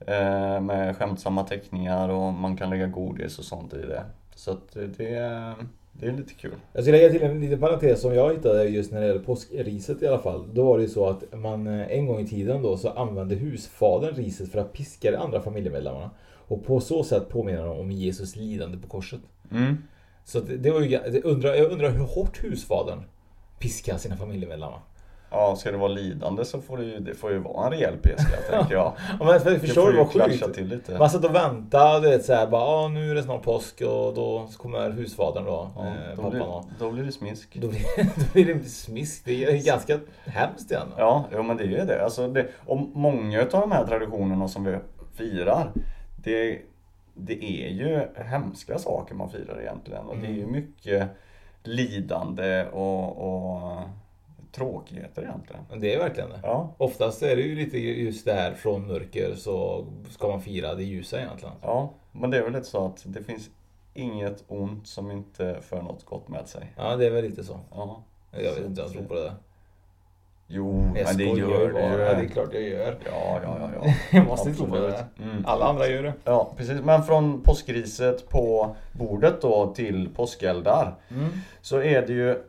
Speaker 5: Eh, med skämtsamma teckningar och man kan lägga godis och sånt i det. Så att det, är- det är lite kul.
Speaker 4: Jag ska lägga till en liten parentes som jag hittade just när det gäller påskriset i alla fall. Då var det ju så att man eh, en gång i tiden då så använde husfadern riset för att piska de andra familjemedlemmarna. Och på så sätt påminner de om Jesus lidande på korset.
Speaker 5: Mm.
Speaker 4: Så att det var ju, det undrar, jag undrar hur hårt husfadern piskar sina familjemedlemmar.
Speaker 5: Ja, ska det vara lidande så får det ju, det får ju vara en rejäl p-skatt [laughs] tänker jag.
Speaker 4: Ja, men för, förstår du vad sjukt?
Speaker 5: till lite.
Speaker 4: Man satt och väntade, du vet såhär bara, ah, nu är det snart påsk och då kommer husfadern då,
Speaker 5: Ja,
Speaker 4: eh,
Speaker 5: då, blir,
Speaker 4: då.
Speaker 5: då blir det smisk.
Speaker 4: Då blir, [laughs] då blir det smisk. Det är ganska hemskt igen.
Speaker 5: Ja, jo, men det är ju det. Alltså det. Och många av de här traditionerna som vi firar, det, det är ju hemska saker man firar egentligen. Och det är ju
Speaker 4: Mm.
Speaker 5: mycket lidande och, och tråkigheter egentligen.
Speaker 4: Men det är verkligen det.
Speaker 5: Ja,
Speaker 4: Oftast är det ju lite just det här från mörker så ska man fira det ljusa egentligen.
Speaker 5: ja, men det är väl lite så att det finns inget ont som inte för något gott med sig.
Speaker 4: Ja, det är väl lite så.
Speaker 5: Ja.
Speaker 4: Jag vet inte, jag tror på det.
Speaker 5: Jo,
Speaker 4: Jag
Speaker 5: men det gör det.
Speaker 4: Ja, det är klart jag gör.
Speaker 5: Ja, ja, ja. ja. [laughs]
Speaker 4: Jag måste tro på det.
Speaker 5: Mm.
Speaker 4: Alla andra gör det.
Speaker 5: Ja, precis. Men från påskriset på bordet då till påskeldar. Så är det ju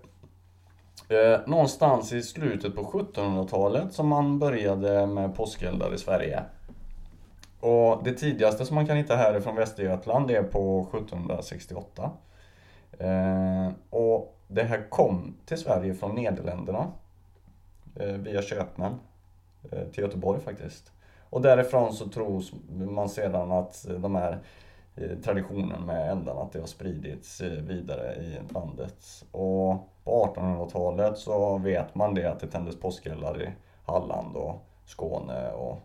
Speaker 5: eh, någonstans i slutet på 1700-talet som man började med påskeldar i Sverige. Och det tidigaste som man kan hitta här från Västergötland är på 1768. Eh, och det här kom till Sverige från Nederländerna. Eh, via köpmän. Eh, till Göteborg faktiskt. Och därifrån så tror man sedan att de här eh, traditionen med eldarna, att det har spridits eh, vidare i landet. Och på 1800-talet så vet man det att det tändes påskeldar i Halland och Skåne och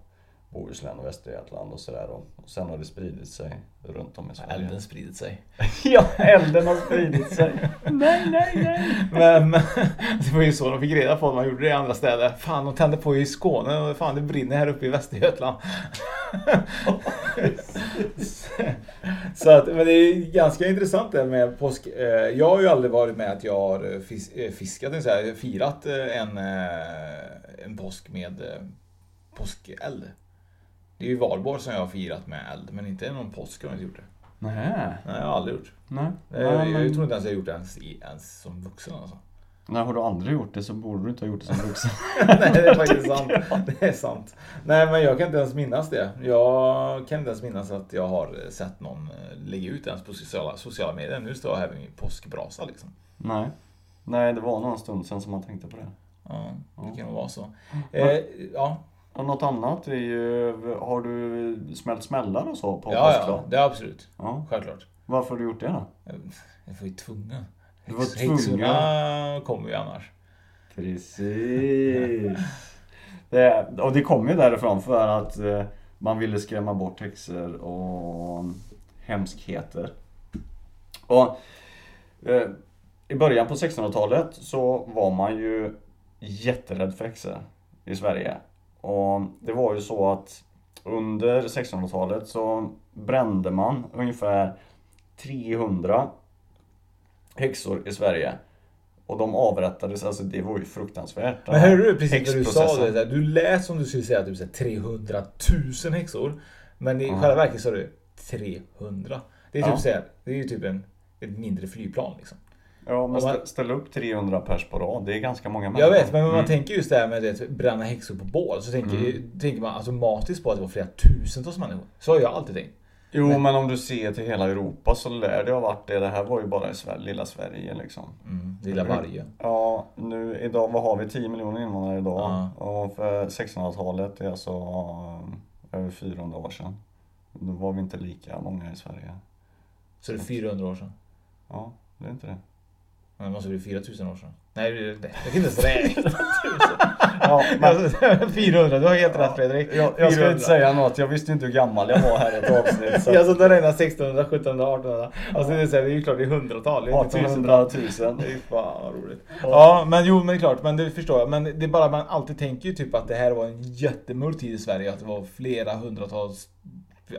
Speaker 5: Bohuslän och Västergötland och sådär. Och och sen har det spridit sig runt om i Sverige.
Speaker 4: Elden spridit sig. [laughs]
Speaker 5: Ja, elden har spridit sig. [laughs] nej, nej, nej.
Speaker 4: Men, men [laughs] det var ju så de fick reda på att man gjorde det i andra städer. Fan, de tände på i Skåne och fan det brinner här uppe i Västergötland. Så att, men det är ganska intressant det med påsk. Eh, Jag har ju aldrig varit med att jag har fis- eh, fiskat, så här, firat eh, en, eh, en påsk med eh, påskeld. Det är ju valborg som jag har firat med eld, men inte någon påsk har jag inte gjort det.
Speaker 5: Nej.
Speaker 4: Nej, jag har aldrig gjort.
Speaker 5: Nej.
Speaker 4: Jag, jag, jag tror inte ens jag har gjort det ens, ens som vuxen alltså.
Speaker 5: Nej, har du aldrig gjort det så borde du inte ha gjort det som vuxen. [laughs]
Speaker 4: Nej, det är faktiskt [laughs] sant. Det är sant. Nej, men jag kan inte ens minnas det. Jag kan inte ens minnas att jag har sett någon eh, lägga ut ens på sociala, sociala medier. Nu står jag här med min påskbrasa liksom.
Speaker 5: Nej. Nej, det var någon stund sedan som man tänkte på det.
Speaker 4: Ja, det kan nog vara så. Eh, ja,
Speaker 5: något annat är ju, har du smält smällar och så på
Speaker 4: ja, ja,
Speaker 5: påskdag?
Speaker 4: det absolut.
Speaker 5: Ja.
Speaker 4: Självklart.
Speaker 5: Varför har du gjort det då?
Speaker 4: Jag var ju tvungen.
Speaker 5: Du var
Speaker 4: Häx-
Speaker 5: tvungen.
Speaker 4: Häxorna kommer ju annars.
Speaker 5: Precis. Det, och det kom ju därifrån för att eh, man ville skrämma bort häxor och hemskheter. Och eh, i början på 1600-talet så var man ju jätterädd för häxor i Sverige. Och det var ju så att under 1600-talet så brände man ungefär 300 häxor i Sverige. Och de avrättades, alltså det var ju fruktansvärt.
Speaker 4: Men hörde du precis när du sa det? där, Du lät som du skulle säga typ så här 300 000 häxor. Men i
Speaker 5: Ja.
Speaker 4: själva verket sa du 300. Det är typ
Speaker 5: Ja.
Speaker 4: så här, det är ju typ en, ett mindre flygplan liksom.
Speaker 5: Ja, men
Speaker 4: man-
Speaker 5: stä- ställa upp 300 pers på rad, det är ganska många
Speaker 4: Jag
Speaker 5: människor.
Speaker 4: vet, men om man
Speaker 5: Mm.
Speaker 4: tänker just det här med att bränna häxor på bål så tänker,
Speaker 5: Mm.
Speaker 4: tänker man automatiskt på att det var flera tusentals människor. Så har jag alltid tänkt.
Speaker 5: Jo,
Speaker 4: men-
Speaker 5: men... om du ser till hela Europa så lär det ha varit det. Det här var ju bara i Sverige, lilla Sverige liksom.
Speaker 4: Mm, lilla varje.
Speaker 5: Ja, nu idag, vad har vi? 10 miljoner invånare idag.
Speaker 4: Ja.
Speaker 5: Och för 1600-talet, det är alltså eh, över 400 år sedan. Då var vi inte lika många i Sverige.
Speaker 4: Så det är 400 år sedan.
Speaker 5: Ja, det är inte det.
Speaker 4: Men det måste bli 4000 år sedan. Nej, det, det, jag kan inte ens räkna. [laughs]
Speaker 5: Ja, men [laughs]
Speaker 4: 400, du har helt rätt Fredrik.
Speaker 5: jag, jag ska
Speaker 4: 400.
Speaker 5: inte säga något, jag visste inte hur gammal jag var här i ett avsnitt. Så
Speaker 4: Jag satt och räknade 1600, 1700, 1800. Alltså det är, så här, det är ju klart det är hundratal. Det är inte tusen.
Speaker 5: 1800 000.
Speaker 4: Det är fan vad roligt. Ja men jo men det är klart, men det förstår jag. Men det är bara man alltid tänker ju typ att det här var en jättemörk tid i Sverige. Att det var flera hundratals,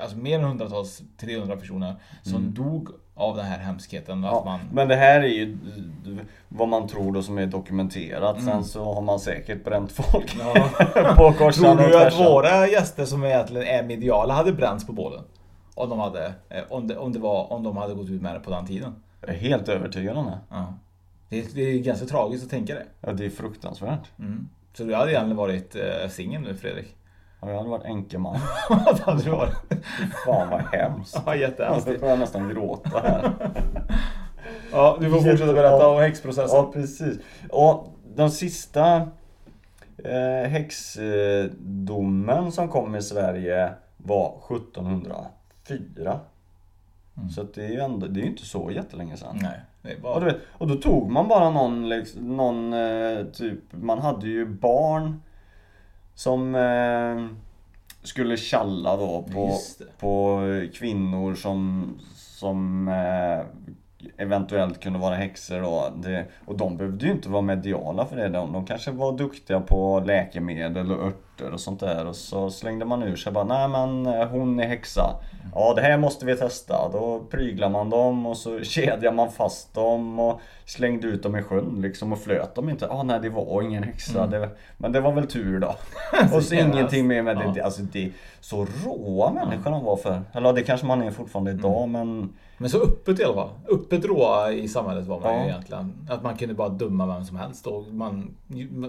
Speaker 4: alltså mer än hundratals, 300 personer som dog av den här hemskheten.
Speaker 5: Ja,
Speaker 4: man,
Speaker 5: Men det här är ju vad man tror då som är dokumenterat. Sen så har man säkert bränt folk [laughs] på korsan
Speaker 4: Tror du att våra gäster som egentligen är mediala hade bränts på bålen? Om de hade, eh, om det, om det var, om de hade gått ut med det på den tiden?
Speaker 5: Jag är helt övertygad om det.
Speaker 4: Ja. Det, är- det är ganska tragiskt att tänka det.
Speaker 5: Ja, det är fruktansvärt.
Speaker 4: Mm. Så du hade egentligen varit eh, singel nu Fredrik?
Speaker 5: Ja, jag hade varit enkeman.
Speaker 4: det hade du varit.
Speaker 5: Fan vad hemskt.
Speaker 4: Ja, jättehemskt.
Speaker 5: Jag nästan gråta här. [laughs]
Speaker 4: Ja, du får fortsätta berätta om häxprocessen.
Speaker 5: Ja, precis. Och de sista eh, häxdomen som kom i Sverige var 1704.
Speaker 4: Mm.
Speaker 5: Så det är ju ändå, det är inte så jättelänge sedan.
Speaker 4: Nej, det
Speaker 5: Och,
Speaker 4: bara...
Speaker 5: du vet, och då tog man bara någon, liksom, någon eh, typ, man hade ju barn som eh, skulle tjalla då på, på kvinnor som, som eh, eventuellt kunde vara häxor då. Det, och de behövde ju inte vara mediala för det. De, de kanske var duktiga på läkemedel och örter och sånt där. Och så slängde man ur sig bara, nej men eh, hon är häxa. Ja det här måste vi testa. Då pryglar man dem och så [laughs] kedjar man fast dem och slängde ut dem i sjön liksom och flöt dem inte. Ah, nej det var ingen häxa. Det, men det var väl tur då. [laughs] och så ingenting mer med.
Speaker 4: Ja.
Speaker 5: det. Alltså det så råa människor de var för. Eller det kanske man är fortfarande idag men
Speaker 4: Men så öppet i alla fall. Öppet råa i samhället var man
Speaker 5: Ja.
Speaker 4: ju egentligen. Att man kunde bara döma vem som helst och man,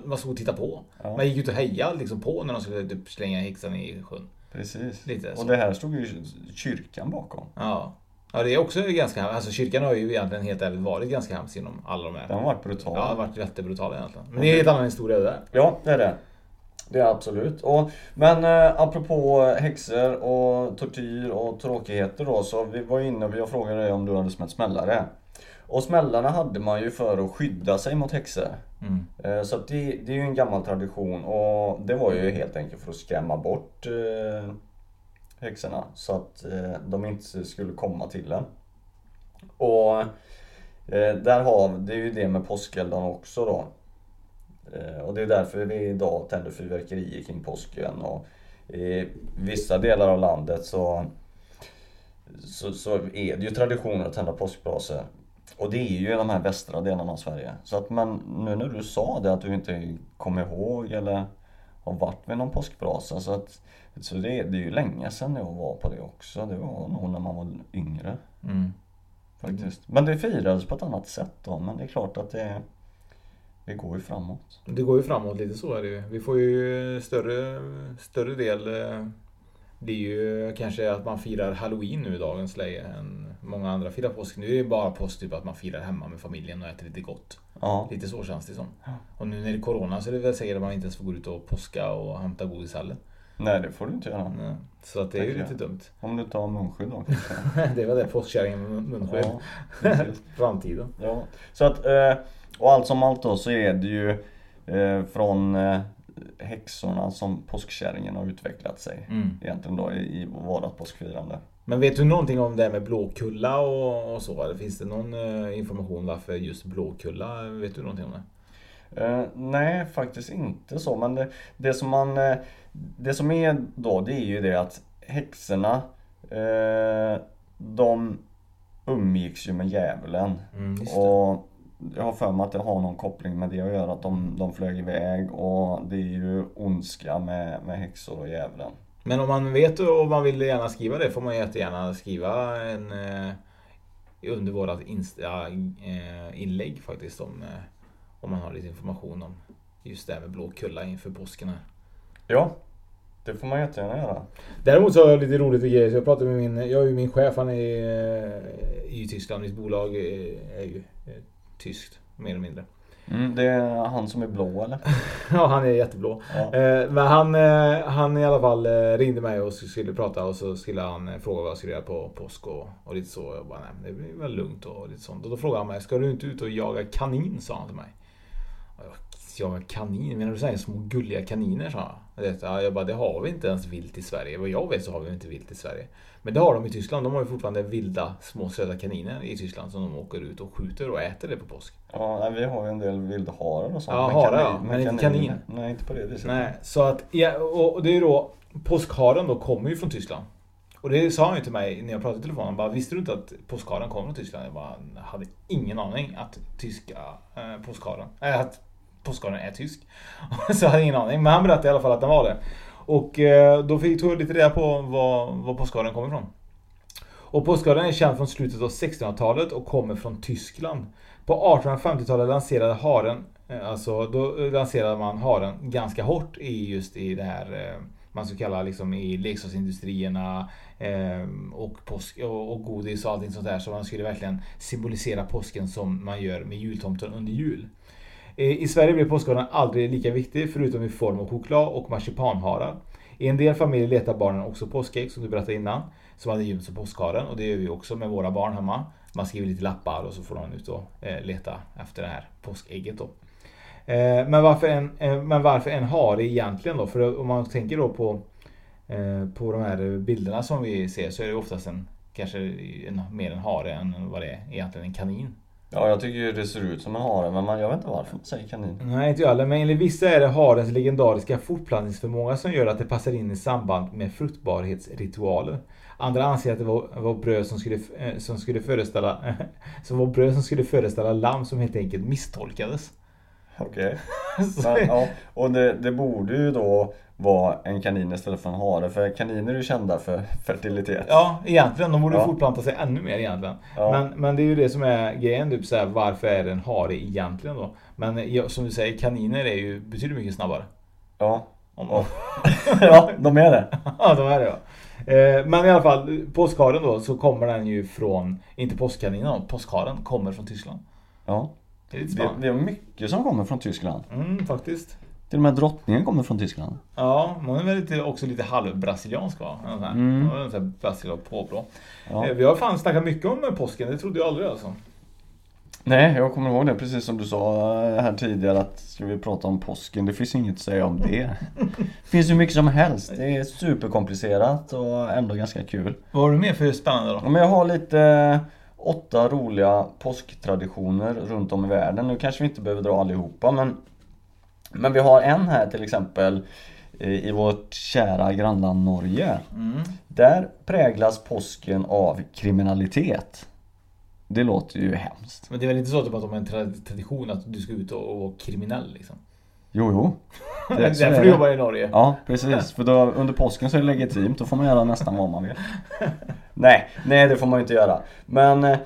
Speaker 4: man stod och tittade på.
Speaker 5: Ja.
Speaker 4: Man gick ut och hejade liksom på när de skulle typ slänga häxan i sjön.
Speaker 5: precis.
Speaker 4: Lite
Speaker 5: och det här stod ju kyrkan bakom.
Speaker 4: Ja. Ja det är också ganska Alltså kyrkan har ju egentligen helt ärligt varit ganska hemsk inom alla de här.
Speaker 5: Den har varit brutal.
Speaker 4: Ja, det har varit jättebrutal egentligen. Men det är en helt annan historia det där.
Speaker 5: Ja, det är det. Det är absolut. Och, men eh, apropå häxor och tortyr och tråkigheter då så vi var inne och jag frågade dig om du hade smält smällare. Och smällarna hade man ju för att skydda sig mot häxor.
Speaker 4: Mm.
Speaker 5: Eh, Så det, det är ju en gammal tradition och det var ju helt enkelt för att skrämma bort eh, häxorna så att eh, de inte skulle komma till en. Och eh, där har det är ju det med påskeldarna också då. Eh, och det är därför vi idag tänder fyrverkerier kring påsken och i vissa delar av landet så så, så är det ju traditioner att tända påskbrasor. Och det är ju i de här västra delarna av Sverige. Så att men nu när du sa det att du inte kommer ihåg eller har varit vid någon påskbrasa så att så det, det är ju länge sedan jag var på det också. Det var nog när man var yngre
Speaker 4: Mm.
Speaker 5: faktiskt. Men det firades på ett annat sätt då. Men det är klart att det, det går ju framåt.
Speaker 4: Det går ju framåt lite så är det ju. Vi får ju större, större del eh, blir ju kanske att man firar halloween nu i dagens läge än många andra firar påsk. Nu är det bara påsk typ att man firar hemma med familjen och äter lite gott.
Speaker 5: Ja,
Speaker 4: Lite så känns det som. Och nu när det är corona så är det väl säkert att man inte ens får gå ut och påska och hämta godis heller.
Speaker 5: nej det får du inte göra.
Speaker 4: Nej. Så att det är ju lite dumt.
Speaker 5: Om du tar munskydd då kanske. [laughs]
Speaker 4: det var det påskkärringen med mun- munskydd.
Speaker 5: Ja. [laughs]
Speaker 4: Framtiden.
Speaker 5: Ja, så att, eh, och allt som allt då så är det ju eh, från eh, häxorna som påskkärringen har utvecklat sig.
Speaker 4: Mm.
Speaker 5: Egentligen då i, i vårat påskfirande.
Speaker 4: Men vet du någonting om det här med Blåkulla och, och så? Eller finns det någon eh, information varför just Blåkulla? Vet du någonting om det?
Speaker 5: Eh, nej, faktiskt inte så. Men det, det som man eh, Det som är då, det är ju det att häxorna eh, De umgicks ju med djävulen.
Speaker 4: Mm,
Speaker 5: och jag har för mig att det har någon koppling med det att göra. Att de, de flög iväg och det är ju ondska med, med häxor och djävulen.
Speaker 4: Men om man vet och man vill gärna skriva det får man jättegärna skriva en eh, under vårat Insta, eh, inlägg faktiskt om, eh, om man har lite information om just det här med Blåkulla inför påsken här.
Speaker 5: Ja, det får man jättegärna göra.
Speaker 4: Däremot så har jag lite roligt grejer. Så jag pratade med min, jag är ju min chef, han är eh, i Tyskland. Mitt bolag är, är ju eh, tyskt, mer eller mindre.
Speaker 5: Mm, det är han som är blå eller? [laughs]
Speaker 4: Ja, han är jätteblå.
Speaker 5: Ja.
Speaker 4: Eh, Men han, eh, han i alla fall eh, ringde mig och skulle prata och så skulle han eh, fråga vad jag skulle göra på påsk och, och lite så. Jag bara, nej det blir väl lugnt och lite sånt. Och då frågade han mig, ska du inte ut och jaga kanin? sa han till mig. Jaga kanin? Menar du såhär små gulliga kaniner? sa jag. Jag bara, det har vi inte ens vilt i Sverige. Vad jag vet så har vi inte vilt i Sverige. Men det har de i Tyskland. De har ju fortfarande vilda små söta kaniner i Tyskland som de åker ut och skjuter och äter det på påsk.
Speaker 5: Ja, vi har ju en del vildharar och sånt.
Speaker 4: Ja, harar,
Speaker 5: kanin-
Speaker 4: ja, men inte kanin.
Speaker 5: Nej, inte på det viset.
Speaker 4: Nej, så att, ja, och det är ju då Påskharen då kommer ju från Tyskland. Och det sa han ju till mig när jag pratade i telefon. Han bara, visste du inte att påskharen kommer från Tyskland? Jag bara, hade ingen aning att tyska eh, påskharen, äh, att påskharen är tysk. [laughs] så jag hade ingen aning. Men han berättade i alla fall att den var det. Och eh, då fick tog jag lite reda på var, var påskharen kommer ifrån. Och påskharen är känd från slutet av 1600-talet och kommer från Tyskland. På 1850-talet lanserade haren, eh, alltså då eh, lanserade man haren ganska hårt i just i det här man skulle kalla liksom i leksaksindustrierna eh, och, påsk, och, och godis och allting sånt där. Så man skulle verkligen symbolisera påsken som man gör med jultomten under jul. Eh, I Sverige blir påskharen aldrig lika viktig förutom i form av choklad och marsipanharar. I en del familjer letar barnen också påskägg som du berättade innan. Som hade gömts som påskharen och det gör vi också med våra barn hemma. Man skriver lite lappar och så får de ut och eh, leta efter det här påskägget då. Eh, men, varför en, men varför en hare egentligen då? För om man tänker då på, på de här bilderna som vi ser så är det oftast en, kanske en, mer en hare än vad det är egentligen en kanin.
Speaker 5: Ja, jag tycker ju det ser ut som en hare, men man, jag vet inte varför man säger kanin.
Speaker 4: Nej, inte jag heller. Men enligt vissa är det harens legendariska fortplantningsförmåga som gör att det passar in i samband med fruktbarhetsritualer. Andra anser att det var, var bröd som skulle, eh, som skulle föreställa [laughs] som var bröd som skulle föreställa lamm som helt enkelt misstolkades.
Speaker 5: Okej. [laughs] Men, ja, och det, det borde ju då vara en kanin istället för en hare, för kaniner är ju kända för fertilitet.
Speaker 4: Ja, egentligen. De borde
Speaker 5: Ja.
Speaker 4: fortplanta sig ännu mer egentligen.
Speaker 5: Ja.
Speaker 4: Men, men det är ju det som är grejen. Typ så här, varför är det en hare egentligen då? Men som du säger, kaniner är ju betydligt mycket snabbare.
Speaker 5: Ja.
Speaker 4: Om,
Speaker 5: Ja. [laughs] ja, de är det. [laughs]
Speaker 4: ja, de är det ja. Eh, Men i alla fall, påskharen då, så kommer den ju från, inte påskkaninen, påskharen kommer från Tyskland.
Speaker 5: Ja.
Speaker 4: Det är
Speaker 5: mycket som kommer från Tyskland.
Speaker 4: Mm, faktiskt.
Speaker 5: Till och med drottningen kommer från Tyskland.
Speaker 4: Ja, hon är väl lite, också lite halvbrasiliansk va?
Speaker 5: Mm.
Speaker 4: Hon är brasiliansk påbrå.
Speaker 5: Ja.
Speaker 4: Eh, Vi har fan snackat mycket om påsken, det trodde jag aldrig alltså.
Speaker 5: Nej, jag kommer ihåg det precis som du sa här tidigare att ska vi prata om påsken, det finns inget att säga om det. [laughs] Det finns ju mycket som helst. Det är superkomplicerat och ändå ganska kul.
Speaker 4: Vad har du mer för spännande då?
Speaker 5: Ja, Men jag har lite åtta roliga påsktraditioner runt om i världen. Nu kanske vi inte behöver dra allihopa men Men vi har en här till exempel eh, i vårt kära grannland Norge.
Speaker 4: Mm.
Speaker 5: Där präglas påsken av kriminalitet. Det låter ju hemskt.
Speaker 4: Men det är väl inte så typ att de har en tra- tradition att du ska ut och, och vara kriminell liksom?
Speaker 5: Jo, jo.
Speaker 4: Det är [laughs] därför du jobbar i Norge?
Speaker 5: Ja, precis. För då, under påsken så är det legitimt. Då får man göra nästan vad man vill. [laughs] Nej, nej det får man ju inte göra. Men eh,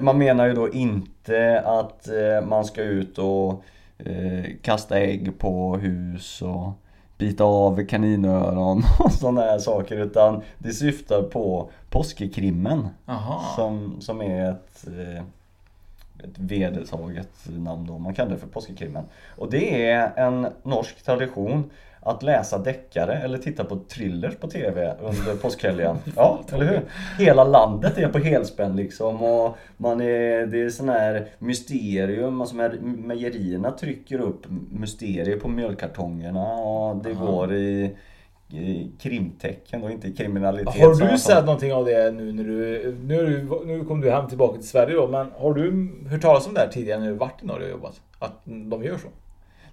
Speaker 5: man menar ju då inte att eh, man ska ut och eh, kasta ägg på hus och bita av kaninöron [laughs] och sådana här saker. Utan det syftar på påskekrimmen.
Speaker 4: Jaha.
Speaker 5: Som, som är ett, eh, ett vedertaget namn då. Man kallar det för påskekrimmen. Och det är en norsk tradition att läsa deckare eller titta på thrillers på TV under påskhelgen. [laughs] Ja, eller hur? Hela landet är på helspänn liksom och man är, det är sån här mysterium, alltså mejerierna trycker upp mysterier på mjölkkartongerna och det går i, i krimtecken och inte kriminalitet.
Speaker 4: Har du sett någonting av det nu när du... Nu, nu kom du hem tillbaka till Sverige då, men har du hört talas om det här tidigare när du varit i Norge och jobbat? Att de gör så?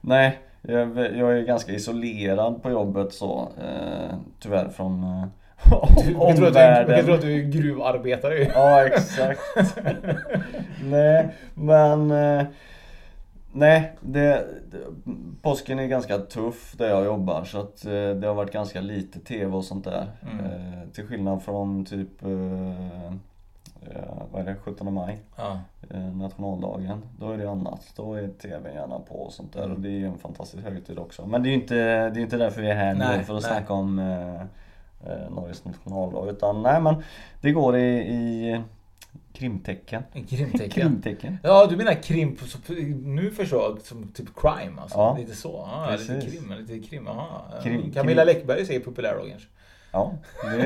Speaker 5: Nej, jag, jag är ganska isolerad på jobbet så eh, tyvärr från eh,
Speaker 4: Du kan tro att du, du kan
Speaker 5: omvärlden.
Speaker 4: tro att du är gruvarbetare.
Speaker 5: Ja, exakt. [laughs] nej, men eh, Nej, det, det, påsken är ganska tuff där jag jobbar så att eh, det har varit ganska lite TV och sånt där.
Speaker 4: Mm.
Speaker 5: Eh, till skillnad från typ eh, eh, vad är det, 17 maj,
Speaker 4: Ja.
Speaker 5: eh, nationaldagen. Då är det annat. Då är TV gärna på och sånt där och det är ju en fantastisk högtid också. Men det är ju inte, det är inte därför vi är här
Speaker 4: Nej,
Speaker 5: nu för att
Speaker 4: nej.
Speaker 5: snacka om eh, eh, Norges nationaldag utan nej men det går i, i krimtecken.
Speaker 4: En krimtecken.
Speaker 5: Krimtecken.
Speaker 4: Ja, du menar krim, nu förstår som typ crime alltså?
Speaker 5: Ja.
Speaker 4: Lite så? Ja, lite krim, lite krim, aha.
Speaker 5: Krim-
Speaker 4: Camilla
Speaker 5: krim.
Speaker 4: Läckberg säkert populär då kanske?
Speaker 5: Ja,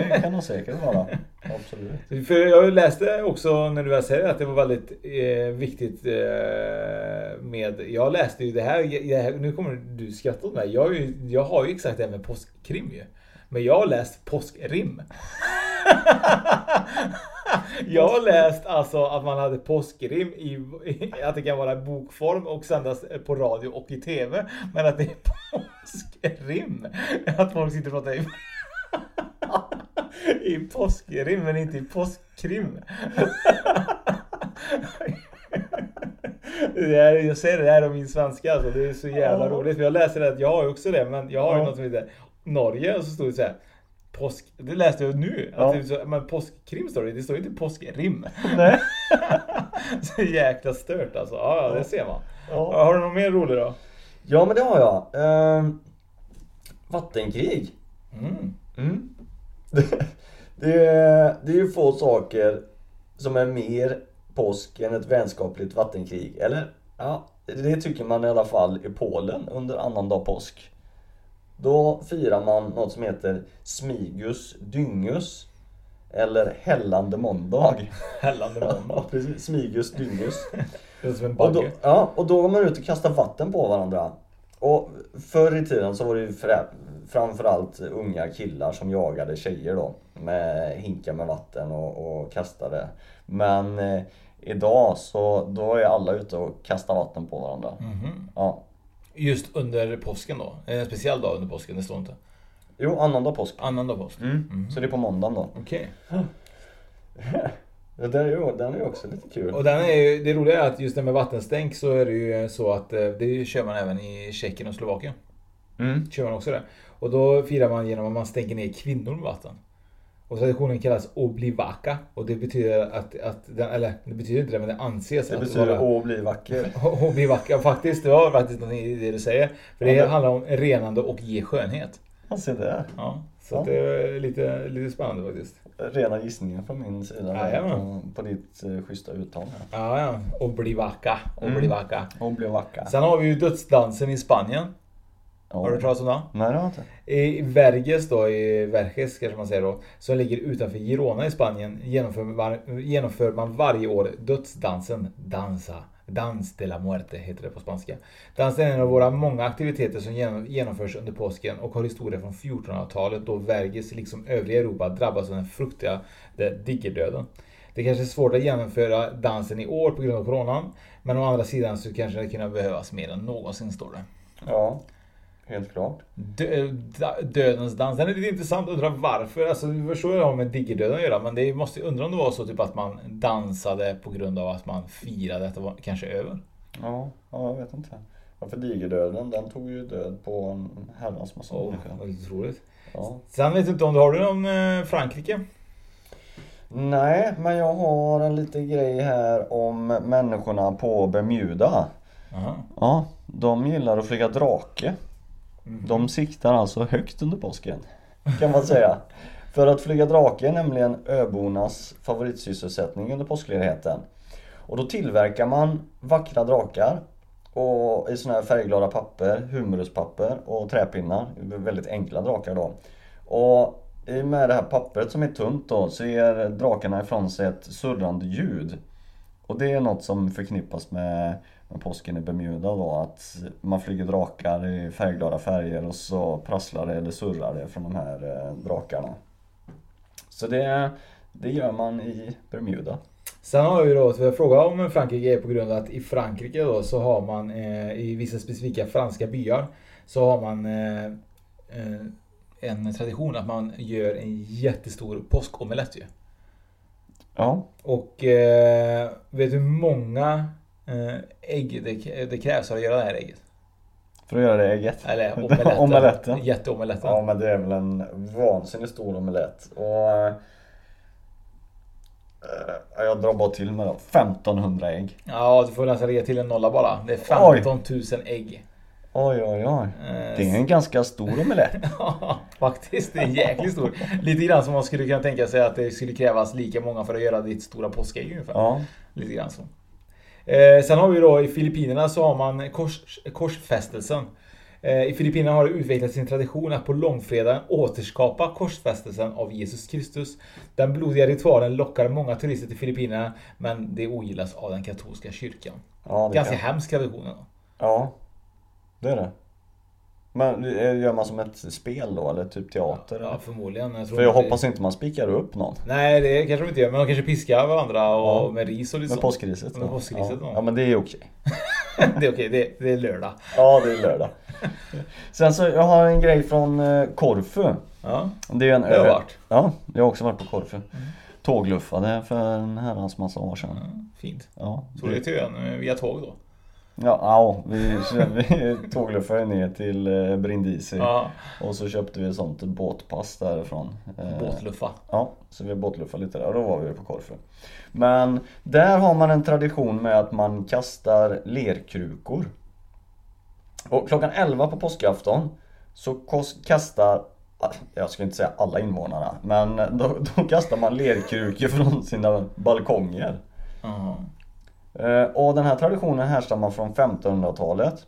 Speaker 5: det kan nog säkert vara. [laughs] Absolut.
Speaker 4: För jag läste också när du väl säger att det var väldigt eh, viktigt eh, med... Jag läste ju det här, det här nu kommer du skratta åt mig. Jag, ju- jag har ju exakt det här med påskkrim ju. Men jag har läst påskrim. [laughs] [laughs] Jag har läst alltså att man hade påskrim i, i att det kan vara bokform och sändas på radio och i TV. Men att det är påskrim. Att folk sitter och pratar i [laughs] i påskrim men inte i påskkrim. [laughs] Det är, jag säger det här om min svenska alltså, det är så jävla roligt. För jag läser det, att jag har ju också det, men jag har ju något som heter Norge och så stod det så här. Påsk, det läste jag nu. Att
Speaker 5: Ja.
Speaker 4: det, är så, men påskkrim står det, det står inte påskrim.
Speaker 5: Nej. [laughs]
Speaker 4: så jäkla stört alltså. Ja, ja, det ser man.
Speaker 5: Ja.
Speaker 4: Har du något mer roligt då?
Speaker 5: Ja men det har jag. Ehm, vattenkrig.
Speaker 4: Mm.
Speaker 5: Mm. [laughs] Det, det, är, det är ju få saker som är mer påsk än ett vänskapligt vattenkrig. Eller? Ja, det tycker man i alla fall i Polen under annandag påsk. Då firar man något som heter Smigus Dyngus. Eller Hällande måndag.
Speaker 4: Hällande [laughs]
Speaker 5: Ja,
Speaker 4: måndag.
Speaker 5: precis. Smigus Dyngus. [laughs]
Speaker 4: Det är som en
Speaker 5: Och då,
Speaker 4: bagge.
Speaker 5: ja, och då går man ut och kastar vatten på varandra. Och förr i tiden så var det ju framförallt unga killar som jagade tjejer då. Med hinkar med vatten och, och kastade. Men eh, idag så då är alla ute och kastar vatten på varandra.
Speaker 4: Mhm.
Speaker 5: Ja.
Speaker 4: Just under påsken då? En speciell dag under påsken, det står inte.
Speaker 5: Jo, annandag påsk.
Speaker 4: Annandag påsk?
Speaker 5: Mm. Så det är på måndagen då.
Speaker 4: Okej. [laughs]
Speaker 5: Det där är ju, den är ju också lite kul.
Speaker 4: Och den är ju, det roliga är att just det med vattenstänk så är det ju så att eh, det kör man även i Tjeckien och Slovakien.
Speaker 5: Mm.
Speaker 4: Kör man också det. Och då firar man genom att man stänker ner kvinnor med vatten. Och traditionen kallas oblivaka. Och det betyder att, att den, eller det betyder inte det men det anses
Speaker 5: Det
Speaker 4: att
Speaker 5: betyder
Speaker 4: vara-
Speaker 5: att bli vacker. [laughs]
Speaker 4: Oblivaka, faktiskt. Det var faktiskt någonting i det du säger. För det
Speaker 5: Ja, det-
Speaker 4: handlar om renande och ge skönhet.
Speaker 5: Ja, se där.
Speaker 4: Ja, så
Speaker 5: Ja.
Speaker 4: att det är lite, lite spännande faktiskt.
Speaker 5: Rena gissningar från min sida på, på ditt eh, schyssta uttal här.
Speaker 4: Ja, ja. Oblivaka. Oblivaka.
Speaker 5: Och bli vacker.
Speaker 4: Sen har vi ju dödsdansen i Spanien.
Speaker 5: Ja.
Speaker 4: Har du hört talas om den?
Speaker 5: Nej det har jag inte.
Speaker 4: I Verges då, i Verges kanske man säger då, som ligger utanför Girona i Spanien, genomför, var, genomför man varje år dödsdansen Danza. Dans de la Muerte heter det på spanska. Dansen är en av våra många aktiviteter som genom- genomförs under påsken och har historia från 1400-talet då Verges liksom övriga Europa drabbas av den fruktiga diggerdöden. Det kanske är svårt att genomföra dansen i år på grund av coronan. Men å andra sidan så kanske det kunna behövas mer än någonsin står det.
Speaker 5: Ja, helt klart.
Speaker 4: Dö, dödens dans. Den är lite intressant. Undrar varför. Alltså, du förstår jag det har med diggerdöden att göra. Men det måste undra om det var så typ att man dansade på grund av att man firade att det var kanske över.
Speaker 5: Ja, ja jag vet inte. Ja, för digerdöden den tog ju död på en herrans massa
Speaker 4: Oh,
Speaker 5: människor.
Speaker 4: vad otroligt.
Speaker 5: Ja.
Speaker 4: Sen vet jag inte om du har du om eh, Frankrike?
Speaker 5: Nej, men jag har en liten grej här om människorna på Bermuda.
Speaker 4: Aha.
Speaker 5: Ja, de gillar att flyga drake. Mhm. De siktar alltså högt under påsken. Kan man säga. För att flyga drake är nämligen öbornas favoritsysselsättning under påskledigheten. Och då tillverkar man vackra drakar och i såna här färgglada papper, humeruspapper och träpinnar. Väldigt enkla drakar då. Och i och med det här pappret som är tunt då så ger drakarna ifrån sig ett surrande ljud. Och det är något som förknippas med, med påsken i Bermuda då att man flyger drakar i färgglada färger och så prasslar det eller surrar det från de här eh, drakarna. Så det, det gör man i Bermuda.
Speaker 4: Sen har vi då, jag frågar om Frankrike är på grund av att i Frankrike då så har man eh, i vissa specifika franska byar så har man eh, en tradition att man gör en jättestor påskomelett ju.
Speaker 5: Ja,
Speaker 4: Och eh, vet du hur många ägg det, det krävs för att göra det här ägget?
Speaker 5: för att göra det ägget.
Speaker 4: Eller [laughs] omeletten.
Speaker 5: Omeletten.
Speaker 4: Jätteomeletten.
Speaker 5: Ja men det är väl en vansinnigt stor omelett. Och eh, jag drar bara till med då. 1500 ägg.
Speaker 4: Ja, du får nästan lägga till en nolla bara. Det är 15 000 ägg.
Speaker 5: Oj oj oj.
Speaker 4: Eh,
Speaker 5: Det är en ganska stor omelett. [laughs]
Speaker 4: Ja, faktiskt. Det är jäkligt stor. Lite grann som man skulle kunna tänka sig att det skulle krävas lika många för att göra ditt stora påskägg ungefär.
Speaker 5: Ja.
Speaker 4: Lite grann så. Eh, sen har vi då i Filippinerna så har man kors, korsfästelsen. Eh, I Filippinerna har det utvecklats sin tradition att på långfredagen återskapa korsfästelsen av Jesus Kristus. Den blodiga ritualen lockar många turister till Filippinerna men det ogillas av den katolska kyrkan.
Speaker 5: Ja,
Speaker 4: Ganska
Speaker 5: kan.
Speaker 4: hemsk tradition.
Speaker 5: Ja. Det är det. Men eh, gör man som ett spel då eller typ teater?
Speaker 4: Ja,
Speaker 5: eller?
Speaker 4: förmodligen. Jag
Speaker 5: För jag
Speaker 4: det-
Speaker 5: hoppas inte man spikar upp någon.
Speaker 4: Nej, det kanske de inte gör. Men de kanske piskar varandra och
Speaker 5: Ja.
Speaker 4: med ris och lite
Speaker 5: Med
Speaker 4: sånt.
Speaker 5: påskriset.
Speaker 4: Med påskriset,
Speaker 5: ja.
Speaker 4: ja.
Speaker 5: ja men det är okej. [laughs]
Speaker 4: Det är okej, det, det är lördag.
Speaker 5: Ja det är lördag. Sen så jag har en grej från eh, Korfu.
Speaker 4: Ja,
Speaker 5: Det är en
Speaker 4: det har
Speaker 5: ö.
Speaker 4: varit.
Speaker 5: Ja, jag har också varit på Korfu. Tågluffade för en herrans massa år sedan.
Speaker 4: Ja, fint.
Speaker 5: Ja,
Speaker 4: Så det är till ön via tåg då?
Speaker 5: Ja, ja vi, [laughs] vi tågluffade ner till eh, Brindisi
Speaker 4: Ja,
Speaker 5: och så köpte vi ett sånt båtpass därifrån. Eh,
Speaker 4: båtluffa.
Speaker 5: Ja, så vi båtluffade lite där och då var vi på Korfu. Men där har man en tradition med att man kastar lerkrukor. Och klockan 11 på påskafton så kastar, ah, jag ska inte säga alla invånarna, men då, då kastar man lerkrukor från sina balkonger.
Speaker 4: Ja.
Speaker 5: Eh, och den här traditionen härstammar från 1500-talet.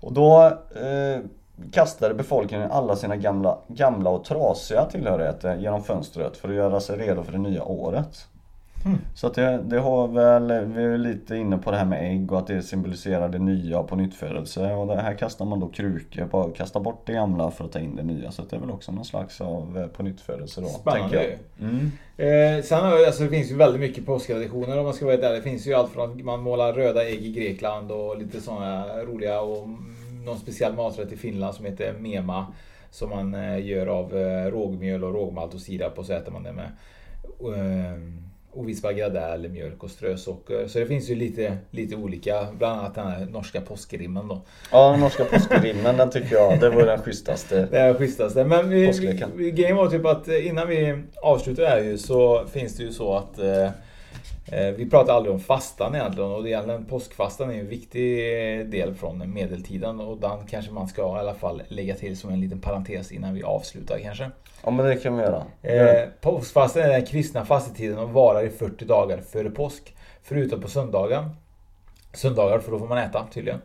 Speaker 5: Och då eh, kastade befolkningen alla sina gamla, gamla och trasiga tillhörigheter genom fönstret för att göra sig redo för det nya året. Så att det, det har väl, vi är lite inne på det här med ägg och att det symboliserar det nya på nyttfödelse och det här kastar man då krukor på, att kasta bort det gamla för att ta in det nya så det är väl också någon slags av eh, på nyttfödelse då.
Speaker 4: Spännande.
Speaker 5: Mm.
Speaker 4: Eh, sen alltså, det finns ju väldigt mycket påsktraditioner om man ska vara där. Det finns ju allt från att man målar röda ägg i Grekland och lite sådana roliga och någon speciell maträtt i Finland som heter mema. Som man eh, gör av eh, rågmjöl och rågmalt och sirap och så äter man det med eh, ovispad grädde mjölk och strösocker. Så det finns ju lite, lite olika. Bland annat den här norska påskrimmen då.
Speaker 5: Ja, den norska påskrimmen den tycker jag, det var den schysstaste.
Speaker 4: Det är det schysstaste. Men vi, grejen var typ att eh, innan vi avslutar det här ju så finns det ju så att eh, vi pratar aldrig om fastan egentligen och egentligen påskfastan är en viktig del från medeltiden och den kanske man ska i alla fall lägga till som en liten parentes innan vi avslutar kanske.
Speaker 5: Ja men det kan vi göra.
Speaker 4: Eh, påskfastan är den kristna fastetiden och varar i 40 dagar före påsk. Förutom på söndagen. Söndagar, för då får man äta tydligen.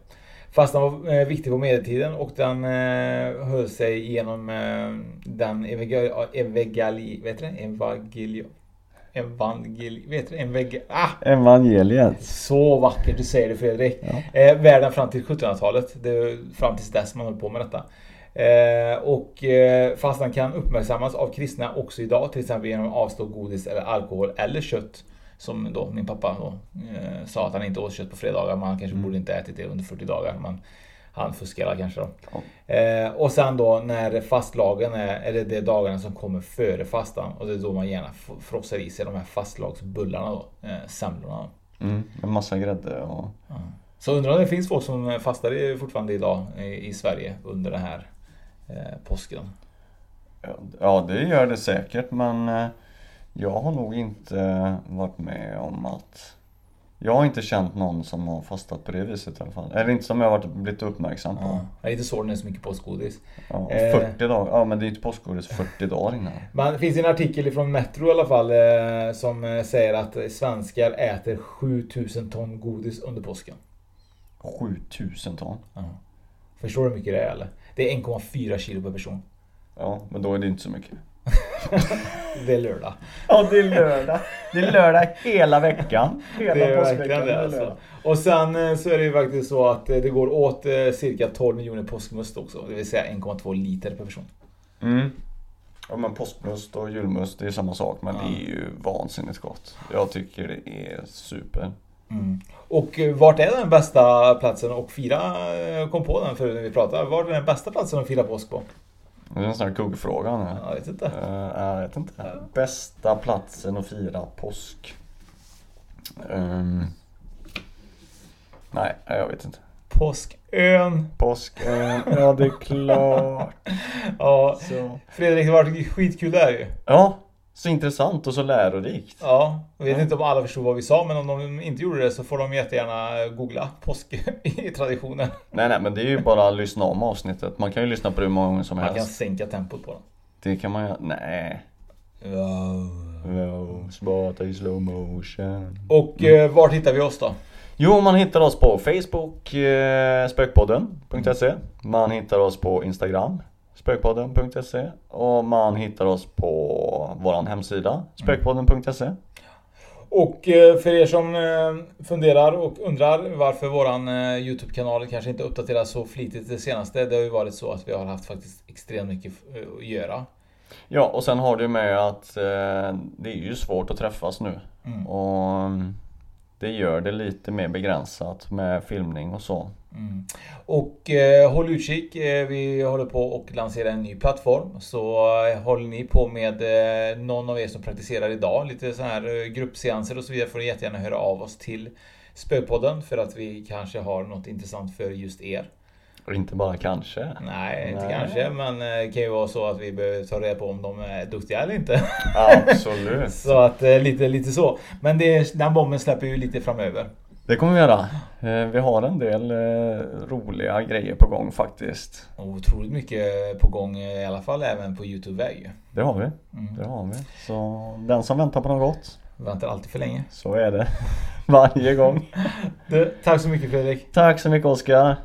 Speaker 4: Fastan var eh, viktig på medeltiden och den eh, höll sig genom eh, den evangeli... evangeli vet du det? Evangeli... Evangeli... Vet du det? Evangeli... Ah!
Speaker 5: Evangeliet.
Speaker 4: Så vackert du säger det Fredrik. Eh, världen fram till 1700-talet. Det är fram tills dess man håller på med detta. Eh, och eh, fastan kan uppmärksammas av kristna också idag. Till exempel genom att avstå godis eller alkohol eller kött. Som då min pappa då, eh, sa att han inte åt kött på fredagar. Men han kanske borde inte ätit det under 40 dagar. Men han fuskade kanske då. Eh, och sen då när fastlagen är, är det de dagarna som kommer före fastan. Och det är då man gärna frossar i sig de här fastlagsbullarna då. Eh, semlorna.
Speaker 5: Mm, en massa grädde och...
Speaker 4: Så undrar om det finns folk som fastar fortfarande idag i, i Sverige under den här eh, påsken.
Speaker 5: Ja, Ja det gör det säkert men eh, jag har nog inte varit med om att Jag har inte känt någon som har fastat på det viset i alla fall. Eller inte som jag har varit, blivit uppmärksam på.
Speaker 4: Ja. Jag är inte så det är så mycket påskgodis.
Speaker 5: Ja,
Speaker 4: Eh.
Speaker 5: 40 dagar, ja men det är inte påskgodis 40 dagar innan. [laughs]
Speaker 4: Men det finns en artikel från Metro i alla fall eh, som eh, säger att eh, svenskar äter 7000 ton godis under påsken.
Speaker 5: 7000 ton.
Speaker 4: Förstår du hur mycket det är eller? Det är 1,4 kilo per person.
Speaker 5: Ja, men då är det inte så mycket.
Speaker 4: Det är lördag.
Speaker 5: Ja, det är lördag. Det är lördag hela veckan. Hela
Speaker 4: Det är
Speaker 5: påskveckan
Speaker 4: verkligen det alltså. Och sen eh, så är det ju faktiskt så att eh, det går åt eh, cirka 12 miljoner påskmust också. Det vill säga 1,2 liter per person.
Speaker 5: Mm. Ja men påskmust och julmust det är samma sak men det är ju vansinnigt gott. Jag tycker det är super.
Speaker 4: Och eh, vart är den bästa platsen att fira? Jag kom på den förut när vi pratade. Vart är den bästa platsen att fira påsk på?
Speaker 5: Det är en sån här kuggfråga nu.
Speaker 4: Jag vet inte.
Speaker 5: Eh, jag vet inte. Bästa platsen att fira påsk? Ehm. nej, jag vet inte.
Speaker 4: Påskön.
Speaker 5: Påsk? eh, ja det är klart. [laughs]
Speaker 4: Ja,
Speaker 5: Så.
Speaker 4: Fredrik, det har varit skitkul där ju.
Speaker 5: Ja, så intressant och så lärorikt.
Speaker 4: Ja, jag vet inte om alla förstod vad vi sa, men om de inte gjorde det så får de jättegärna googla påsk [laughs] i traditionen.
Speaker 5: Nej nej men det är ju bara att lyssna om avsnittet. Man kan ju lyssna på det hur många gånger som
Speaker 4: Man kan
Speaker 5: helst.
Speaker 4: sänka tempot på dem.
Speaker 5: Det kan man göra. Nej. Wow, Sparta i slow motion.
Speaker 4: Och eh, vart hittar vi oss då?
Speaker 5: Jo, man hittar oss på Facebook, eh, spökpodden.se Man hittar oss på Instagram, spökpodden.se Och man hittar oss på våran hemsida, spökpodden.se
Speaker 4: Och eh, för er som eh, funderar och undrar varför våran eh, Youtube-kanal kanske inte uppdateras så flitigt det senaste. Det har ju varit så att vi har haft faktiskt extremt mycket att göra.
Speaker 5: Ja, och sen har du med att det är ju svårt att träffas nu
Speaker 4: Mm.
Speaker 5: Och mm, det gör det lite mer begränsat med filmning och så
Speaker 4: Mm. Och eh, håll utkik. Eh, vi håller på att lansera en ny plattform. Så eh, håller ni på med eh, någon av er som praktiserar idag, lite så här eh, gruppseanser och så vidare, får ni jättegärna höra av oss till Spökpodden för att vi kanske har något intressant för just er.
Speaker 5: Och inte bara kanske
Speaker 4: Nej, inte
Speaker 5: Nej.
Speaker 4: kanske, men det kan ju vara så att vi behöver ta reda på om de är duktiga eller inte.
Speaker 5: Absolut [laughs]
Speaker 4: så att lite, lite så. Men det, den bomben släpper ju lite framöver.
Speaker 5: Det kommer vi göra. Eh, Vi har en del eh, roliga grejer på gång faktiskt.
Speaker 4: Otroligt mycket på gång eh, i alla fall även på Youtube-väg.
Speaker 5: Det har vi. Det har vi. Så den som väntar på något gott.
Speaker 4: Väntar alltid för länge.
Speaker 5: Så är det. [laughs] Varje gång. [laughs]
Speaker 4: Du, tack så mycket Fredrik.
Speaker 5: Tack så mycket Oskar.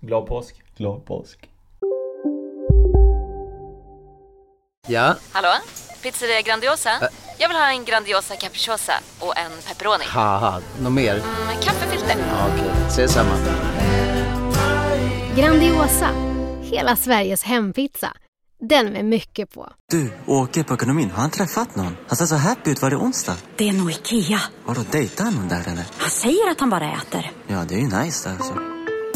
Speaker 4: Glad påsk.
Speaker 5: Glad påsk.
Speaker 8: Ja,
Speaker 9: Hallå? Pizzeria Grandiosa? Jag vill ha en Grandiosa capriciosa och en pepperoni.
Speaker 8: haha, något mer?
Speaker 9: Med kaffefilter.
Speaker 8: Ja, Okej, ses samma.
Speaker 10: Grandiosa, hela Sveriges hempizza. Den med mycket på.
Speaker 11: Du, åker på ekonomin. Har han träffat någon? Han ser så happy ut. Var det onsdag?
Speaker 12: Det är nog Ikea.
Speaker 11: Har du dejtat någon där eller?
Speaker 12: Han säger att han bara äter.
Speaker 11: Ja, det är ju nice alltså.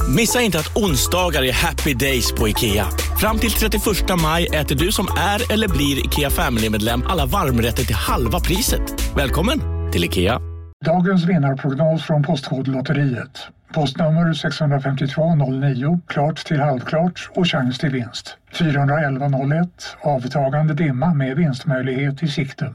Speaker 13: Missa inte att onsdagar är happy days på IKEA. Fram till 31 maj äter du som är eller blir IKEA Family-medlem alla varmrätter till halva priset. Välkommen till IKEA.
Speaker 14: Dagens vinnarprognos från Postkodlotteriet. Postnummer 65209, klart till halvklart och chans till vinst. 41101, avtagande dimma med vinstmöjlighet i sikte.